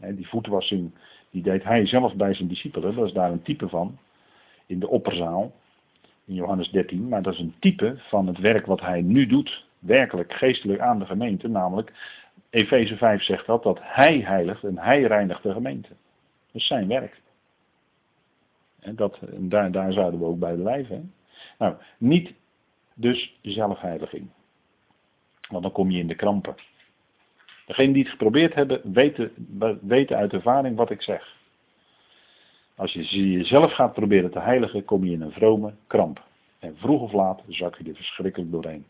Die voetwassing, die deed hij zelf bij zijn discipelen. Dat is daar een type van. In de opperzaal. In Johannes 13. Maar dat is een type van het werk wat hij nu doet. Werkelijk geestelijk aan de gemeente. Namelijk, Efeze 5 zegt dat. Dat hij heiligt en hij reinigt de gemeente. Dat is zijn werk. En, dat, daar, daar zouden we ook bij blijven. Nou, niet dus zelfheiliging. Want dan kom je in de krampen. Degenen die het geprobeerd hebben, weten, weten uit ervaring wat ik zeg. Als je jezelf gaat proberen te heiligen, kom je in een vrome kramp. En vroeg of laat zak je er verschrikkelijk doorheen.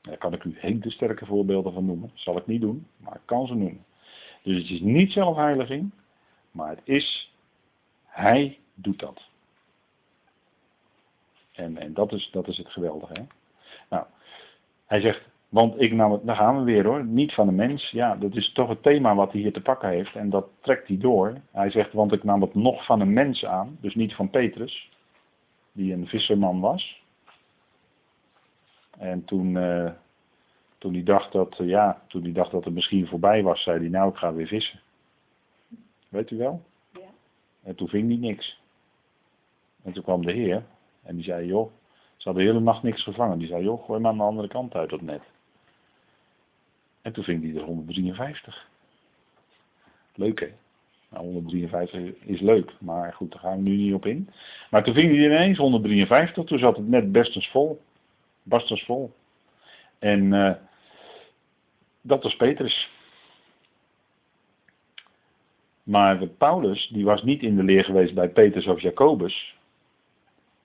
Daar kan ik u hele sterke voorbeelden van noemen. Zal ik niet doen, maar ik kan ze noemen. Dus het is niet zelfheiliging, maar het is, hij doet dat. En, en dat, is, dat is het geweldige. Hè? Hij zegt, want ik nam het, daar gaan we weer hoor, niet van de mens. Ja, dat is toch het thema wat hij hier te pakken heeft en dat trekt hij door. Hij zegt, want ik nam het nog van een mens aan, dus niet van Petrus, die een visserman was. En toen, uh, toen hij dacht dat, uh, ja, toen hij dacht dat het misschien voorbij was, zei hij, nou ik ga weer vissen. Weet u wel? Ja. En toen ving hij niks. En toen kwam de Heer en die zei, joh, ze hadden de hele nacht niks gevangen. Die zei, joh, gooi maar aan de andere kant uit dat net. En toen ving hij er 153. Leuk hè? Nou, 153 is leuk, maar goed, daar gaan we nu niet op in. Maar toen ving hij ineens 153, toen zat het net bestens vol. Bastens vol. En uh, dat was Petrus. Maar Paulus, die was niet in de leer geweest bij Petrus of Jacobus.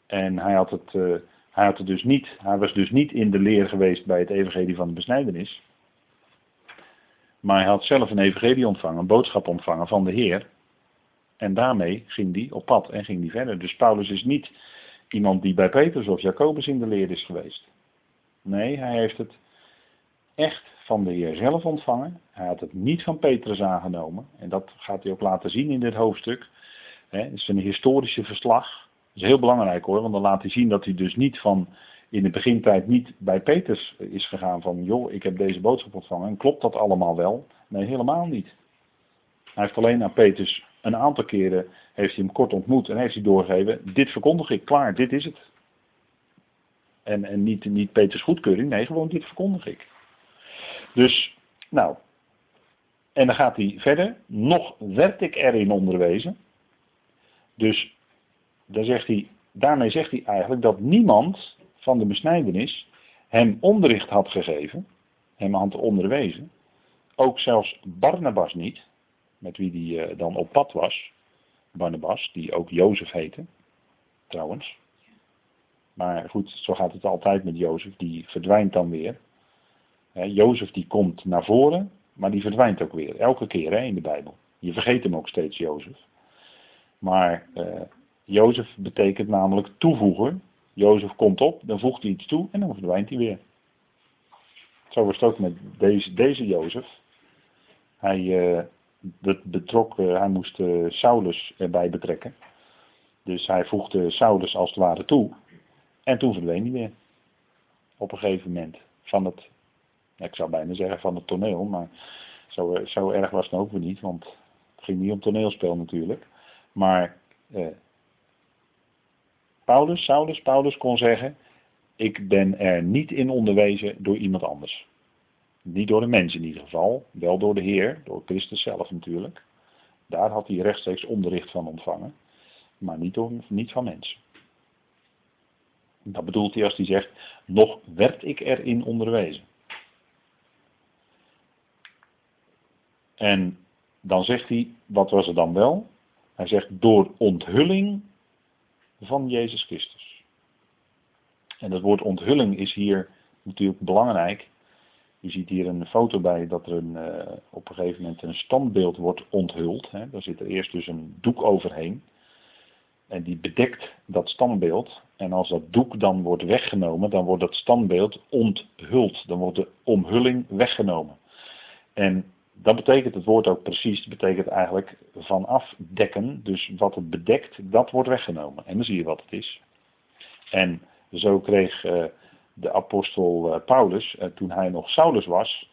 En hij had het, uh, hij, had dus niet, hij was dus niet in de leer geweest bij het evangelie van de besnijdenis. Maar hij had zelf een evangelie ontvangen, een boodschap ontvangen van de Heer. En daarmee ging hij op pad en ging hij verder. Dus Paulus is niet iemand die bij Petrus of Jacobus in de leer is geweest. Nee, hij heeft het echt van de Heer zelf ontvangen. Hij had het niet van Petrus aangenomen. En dat gaat hij ook laten zien in dit hoofdstuk. Het is een historische verslag. Dat is heel belangrijk hoor, want dan laat hij zien dat hij dus niet van in de begintijd niet bij Peters is gegaan van joh, ik heb deze boodschap ontvangen. En klopt dat allemaal wel? Nee, helemaal niet. Hij heeft alleen aan Peters een aantal keren heeft hij hem kort ontmoet en heeft hij doorgegeven, dit verkondig ik, klaar, dit is het. En, en niet, niet Peters goedkeuring, nee, gewoon dit verkondig ik. Dus, nou, en dan gaat hij verder, nog werd ik erin onderwezen. Dus zegt hij, daarmee zegt hij eigenlijk dat niemand van de besnijdenis hem onderricht had gegeven, hem had onderwezen. Ook zelfs Barnabas niet, met wie hij uh, dan op pad was. Barnabas, die ook Jozef heette, trouwens. Maar goed, zo gaat het altijd met Jozef, die verdwijnt dan weer. Jozef die komt naar voren, maar die verdwijnt ook weer. Elke keer hè, in de Bijbel. Je vergeet hem ook steeds, Jozef. Maar uh, Jozef betekent namelijk toevoeger. Jozef komt op, dan voegt hij iets toe en dan verdwijnt hij weer. Zo was het ook met deze, deze Jozef. Hij uh, betrok, uh, hij moest uh, Saulus erbij betrekken. Dus hij voegde Saulus als het ware toe. En toen verdween hij weer. Op een gegeven moment. Van het, ik zou bijna zeggen van het toneel, maar zo, zo erg was het ook weer niet. Want het ging niet om toneelspel natuurlijk. Maar Paulus, Saulus, Paulus kon zeggen, ik ben er niet in onderwezen door iemand anders. Niet door de mens in ieder geval, wel door de Heer, door Christus zelf natuurlijk. Daar had hij rechtstreeks onderricht van ontvangen, maar niet, niet van mensen. Dat bedoelt hij als hij zegt, nog werd ik erin onderwezen. En dan zegt hij, wat was er dan wel? Hij zegt, door onthulling van Jezus Christus. En dat woord onthulling is hier natuurlijk belangrijk. U ziet hier een foto bij dat er een, uh, op een gegeven moment een standbeeld wordt onthuld. Hè. Daar zit er eerst dus een doek overheen. En die bedekt dat standbeeld. En als dat doek dan wordt weggenomen, dan wordt dat standbeeld onthuld. Dan wordt de omhulling weggenomen. En dat betekent het woord ook precies. Dat betekent eigenlijk vanaf dekken. Dus wat het bedekt, dat wordt weggenomen. En dan zie je wat het is. En zo kreeg uh, de apostel uh, Paulus, uh, toen hij nog Saulus was,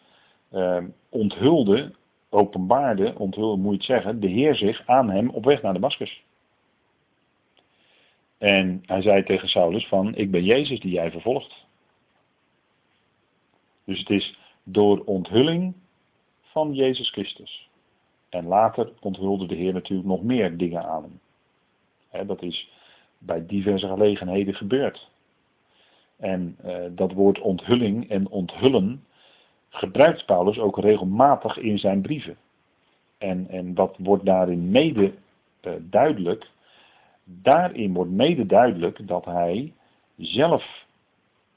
onthulde, openbaarde, onthulde moet je het zeggen, de Heer zich aan hem op weg naar Damascus. En hij zei tegen Saulus van, ik ben Jezus die jij vervolgt. Dus het is door onthulling van Jezus Christus. En later onthulde de Heer natuurlijk nog meer dingen aan hem. dat is bij diverse gelegenheden gebeurd. En uh, dat woord onthulling en onthullen gebruikt Paulus ook regelmatig in zijn brieven. En, en wat wordt daarin mede uh, duidelijk? Daarin wordt mede duidelijk dat hij zelf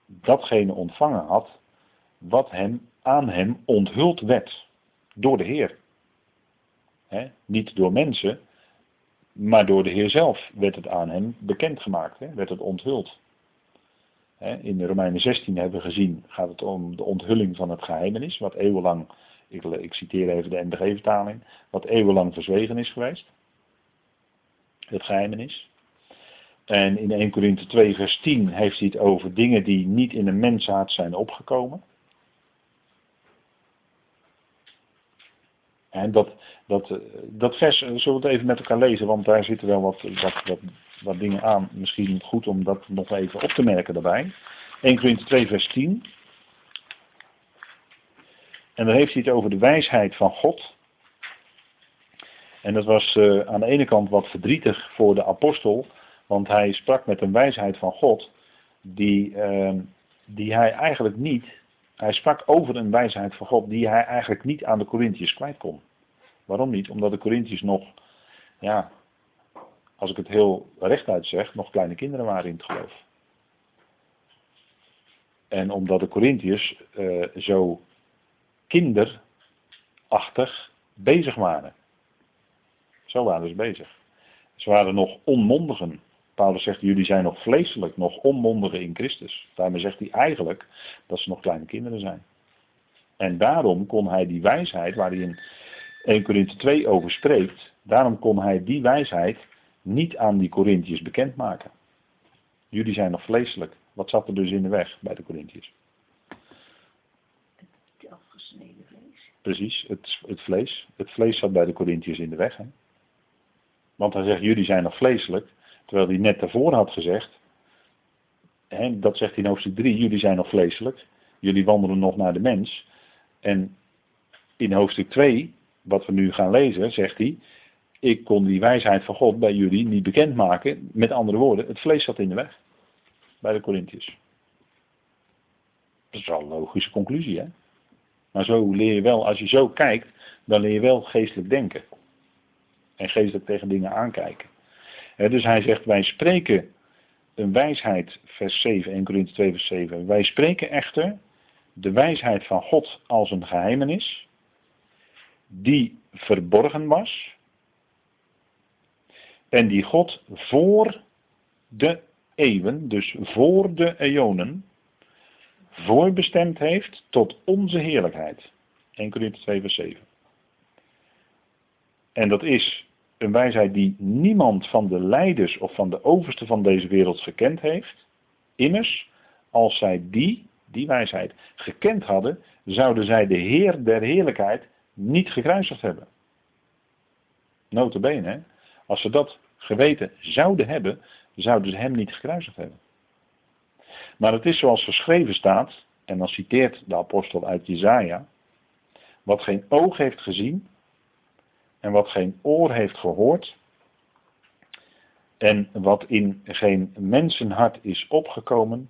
datgene ontvangen had wat hem, aan hem onthuld werd door de Heer. niet door mensen, maar door de Heer zelf werd het aan hem bekendgemaakt, werd het onthuld. in de Romeinen 16 hebben we gezien, gaat het om de onthulling van het geheimenis, wat eeuwenlang, ik, ik citeer even de NBG-vertaling, wat eeuwenlang verzwegen is geweest. Het geheimenis. En in 1 Korinthe 2 vers 10 heeft hij het over dingen die niet in een menshart zijn opgekomen. En dat, dat, dat vers eh, zullen we het even met elkaar lezen, want daar zitten wel wat, wat, wat, dingen aan. Misschien goed om dat nog even op te merken daarbij. 1 Corinthië 2 vers 10. En dan heeft hij het over de wijsheid van God. En dat was uh, aan de ene kant wat verdrietig voor de apostel, want hij sprak met een wijsheid van God die, uh, die hij eigenlijk niet hij sprak over een wijsheid van God die hij eigenlijk niet aan de Corinthiërs kwijt kon. Waarom niet? Omdat de Corinthiërs nog, ja, als ik het heel rechtuit zeg, nog kleine kinderen waren in het geloof. En omdat de Corinthiërs uh, zo kinderachtig bezig waren. Zo waren ze bezig. Ze waren nog onmondigen. Paulus zegt, jullie zijn nog vleeselijk, nog onmondigen in Christus. Daarmee zegt hij eigenlijk dat ze nog kleine kinderen zijn. En daarom kon hij die wijsheid, waar hij in 1 Korinthe 2 over spreekt, daarom kon hij die wijsheid niet aan die Corinthiërs bekendmaken. Jullie zijn nog vleeselijk. Wat zat er dus in de weg bij de Corinthiërs? Het afgesneden vlees. Precies, het, het vlees. Het vlees zat bij de Corinthiërs in de weg. Hè? Want hij zegt, jullie zijn nog vleeselijk. Terwijl hij net daarvoor had gezegd, hè, dat zegt hij in hoofdstuk 3, jullie zijn nog vleeselijk, jullie wandelen nog naar de mens. En in hoofdstuk 2, wat we nu gaan lezen, zegt hij, ik kon die wijsheid van God bij jullie niet bekendmaken. Met andere woorden, het vlees zat in de weg. Bij de Corinthiërs. Dat is wel een logische conclusie, hè? Maar zo leer je wel, als je zo kijkt, dan leer je wel geestelijk denken. En geestelijk tegen dingen aankijken dus hij zegt, wij spreken een wijsheid, vers 7, 1 Corinthië 2 vers 7. Wij spreken echter de wijsheid van God als een geheimenis, die verborgen was, en die God voor de eeuwen, dus voor de eonen, voorbestemd heeft tot onze heerlijkheid. 1 Corinthië 2 vers 7. En dat is een wijsheid die niemand van de leiders of van de oversten van deze wereld gekend heeft. Immers, als zij die, die wijsheid, gekend hadden, zouden zij de Heer der heerlijkheid niet gekruisigd hebben. Notabene, hè? als ze dat geweten zouden hebben, zouden ze hem niet gekruisigd hebben. Maar het is zoals geschreven staat, en dan citeert de apostel uit Jezaja, wat geen oog heeft gezien, en wat geen oor heeft gehoord en wat in geen mensenhart is opgekomen,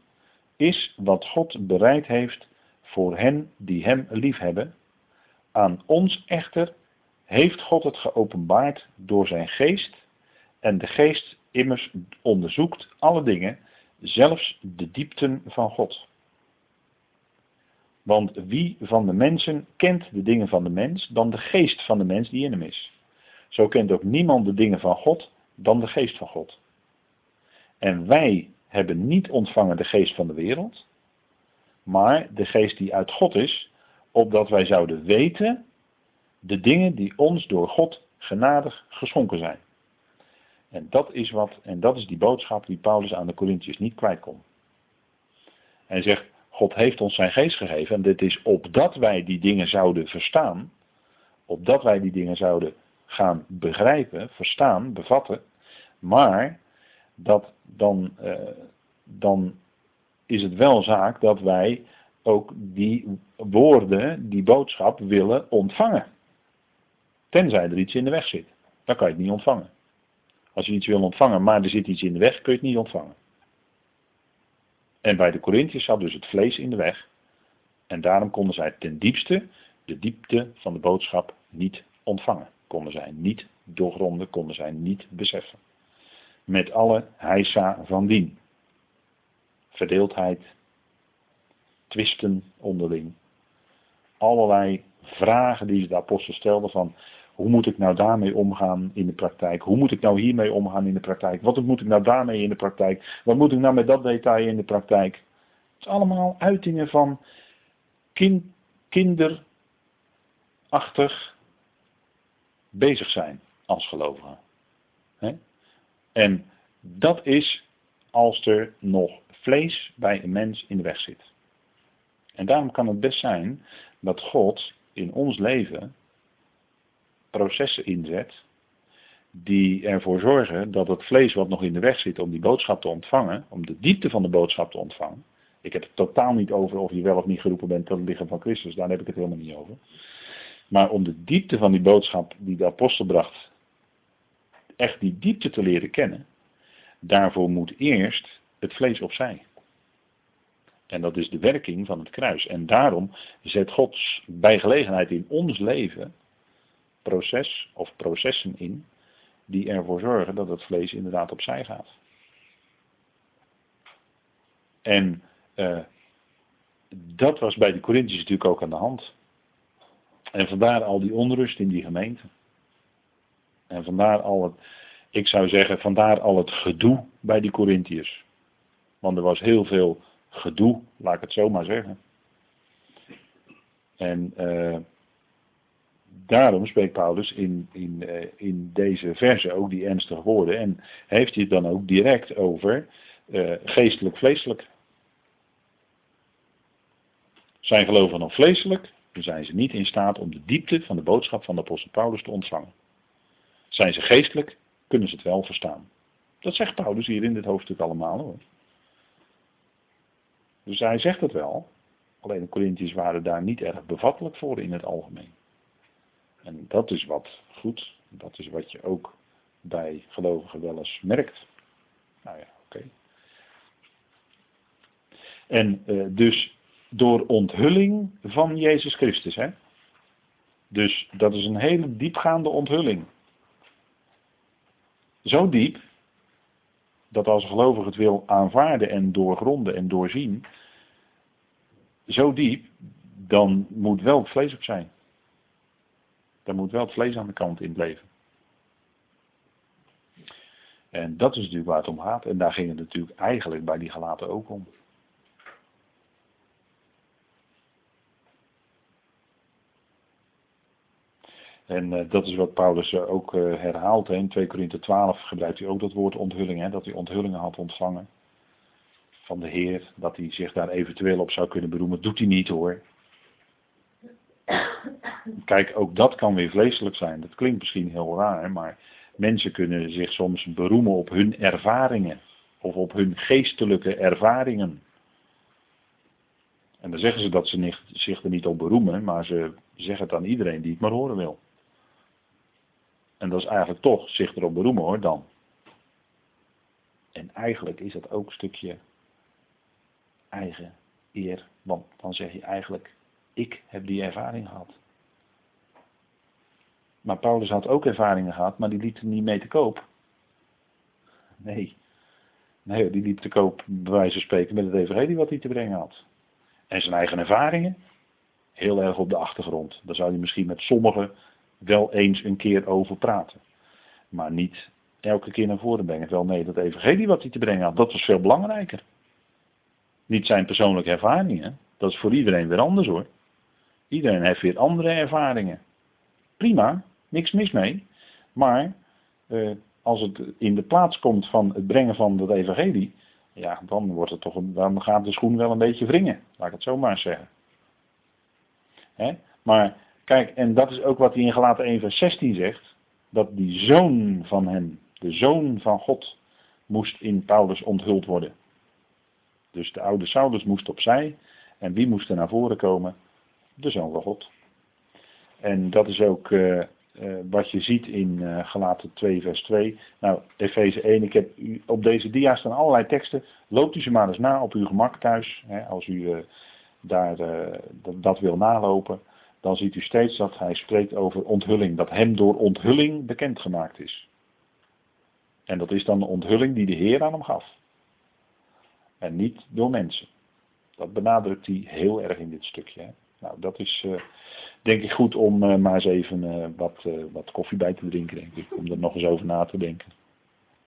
is wat God bereid heeft voor hen die Hem liefhebben. Aan ons echter heeft God het geopenbaard door zijn geest en de geest immers onderzoekt alle dingen, zelfs de diepten van God. Want wie van de mensen kent de dingen van de mens dan de geest van de mens die in hem is? Zo kent ook niemand de dingen van God dan de geest van God. En wij hebben niet ontvangen de geest van de wereld, maar de geest die uit God is, opdat wij zouden weten de dingen die ons door God genadig geschonken zijn. En dat is wat, en dat is die boodschap die Paulus aan de Corinthiërs niet kwijt kon. Hij zegt, God heeft ons zijn geest gegeven en dit is opdat wij die dingen zouden verstaan, opdat wij die dingen zouden gaan begrijpen, verstaan, bevatten, maar dat dan, uh, dan is het wel zaak dat wij ook die woorden, die boodschap willen ontvangen. Tenzij er iets in de weg zit. Dan kan je het niet ontvangen. Als je iets wil ontvangen, maar er zit iets in de weg, kun je het niet ontvangen. En bij de Corinthiërs zat dus het vlees in de weg. En daarom konden zij ten diepste de diepte van de boodschap niet ontvangen. Konden zij niet doorgronden, konden zij niet beseffen. Met alle heisa van dien. Verdeeldheid, twisten onderling. Allerlei vragen die de apostel stelden van hoe moet ik nou daarmee omgaan in de praktijk? Hoe moet ik nou hiermee omgaan in de praktijk? Wat moet ik nou daarmee in de praktijk? Wat moet ik nou met dat detail in de praktijk? Het is allemaal uitingen van kind, kinderachtig bezig zijn als gelovige. En dat is als er nog vlees bij een mens in de weg zit. En daarom kan het best zijn dat God in ons leven processen inzet die ervoor zorgen dat het vlees wat nog in de weg zit om die boodschap te ontvangen, om de diepte van de boodschap te ontvangen. Ik heb het totaal niet over of je wel of niet geroepen bent tot het lichaam van Christus, daar heb ik het helemaal niet over. Maar om de diepte van die boodschap die de apostel bracht, echt die diepte te leren kennen, daarvoor moet eerst het vlees opzij. En dat is de werking van het kruis. En daarom zet God bij gelegenheid in ons leven proces of processen in die ervoor zorgen dat het vlees inderdaad opzij gaat. En uh, dat was bij de Corinthiërs natuurlijk ook aan de hand. En vandaar al die onrust in die gemeente. En vandaar al het, ik zou zeggen, vandaar al het gedoe bij die Corinthiërs. Want er was heel veel gedoe, laat ik het zo maar zeggen. En uh, daarom spreekt Paulus in, in, uh, in deze verse ook die ernstige woorden. En heeft hij het dan ook direct over uh, geestelijk-vleeselijk. Zijn geloven nog vleeselijk, dan zijn ze niet in staat om de diepte van de boodschap van de apostel Paulus te ontvangen. Zijn ze geestelijk, kunnen ze het wel verstaan. Dat zegt Paulus hier in dit hoofdstuk allemaal hoor. Dus hij zegt het wel, alleen de Corinthiërs waren daar niet erg bevattelijk voor in het algemeen. En dat is wat goed, dat is wat je ook bij gelovigen wel eens merkt. Nou ja, oké. En uh, dus door onthulling van Jezus Christus. Hè? Dus dat is een hele diepgaande onthulling. Zo diep dat als een gelovige het wil aanvaarden en doorgronden en doorzien, zo diep, dan moet wel het vlees op zijn. Dan moet wel het vlees aan de kant in blijven. En dat is natuurlijk waar het om gaat. En daar ging het natuurlijk eigenlijk bij die gelaten ook om. En uh, dat is wat Paulus uh, ook uh, herhaalt. Hè. In 2 Korinthe 12 gebruikt hij ook dat woord onthulling. Hè, dat hij onthullingen had ontvangen van de Heer. Dat hij zich daar eventueel op zou kunnen beroemen. Doet hij niet hoor. Kijk, ook dat kan weer vleeselijk zijn. Dat klinkt misschien heel raar, maar mensen kunnen zich soms beroemen op hun ervaringen. Of op hun geestelijke ervaringen. En dan zeggen ze dat ze zich er niet op beroemen, maar ze zeggen het aan iedereen die het maar horen wil. En dat is eigenlijk toch zich erop beroemen hoor dan. En eigenlijk is dat ook een stukje eigen eer. Want dan zeg je eigenlijk, ik heb die ervaring gehad. Maar Paulus had ook ervaringen gehad, maar die liet er niet mee te koop. Nee. Nee, die liep te koop, bij wijze van spreken, met het evangelie wat hij te brengen had. En zijn eigen ervaringen, heel erg op de achtergrond. Daar zou hij misschien met sommigen wel eens een keer over praten. Maar niet elke keer naar voren brengen. Wel nee, dat evangelie wat hij te brengen had, dat was veel belangrijker. Niet zijn persoonlijke ervaringen. Dat is voor iedereen weer anders hoor. Iedereen heeft weer andere ervaringen. Prima, niks mis mee. Maar eh, als het in de plaats komt van het brengen van dat evangelie, ja, dan, wordt het toch, dan gaat de schoen wel een beetje wringen. Laat ik het zo maar zeggen. Hè? Maar kijk, en dat is ook wat hij in Galaten 1 vers 16 zegt. Dat die zoon van hem, de zoon van God, moest in Paulus onthuld worden. Dus de oude Saulus moest opzij. En wie moest er naar voren komen? De zoon van God. En dat is ook uh, uh, wat je ziet in uh, Galaten 2 vers 2. Nou, Efeze 1, ik heb u, op deze dia staan allerlei teksten. Loopt u ze maar eens na op uw gemak thuis. Hè, als u daar dat, dat wil nalopen. Dan ziet u steeds dat hij spreekt over onthulling. Dat hem door onthulling bekendgemaakt is. En dat is dan de onthulling die de Heer aan hem gaf. En niet door mensen. Dat benadrukt hij heel erg in dit stukje. Hè. Nou, dat is uh, denk ik goed om uh, maar eens even uh, wat, wat koffie bij te drinken, denk ik. Om er nog eens over na te denken.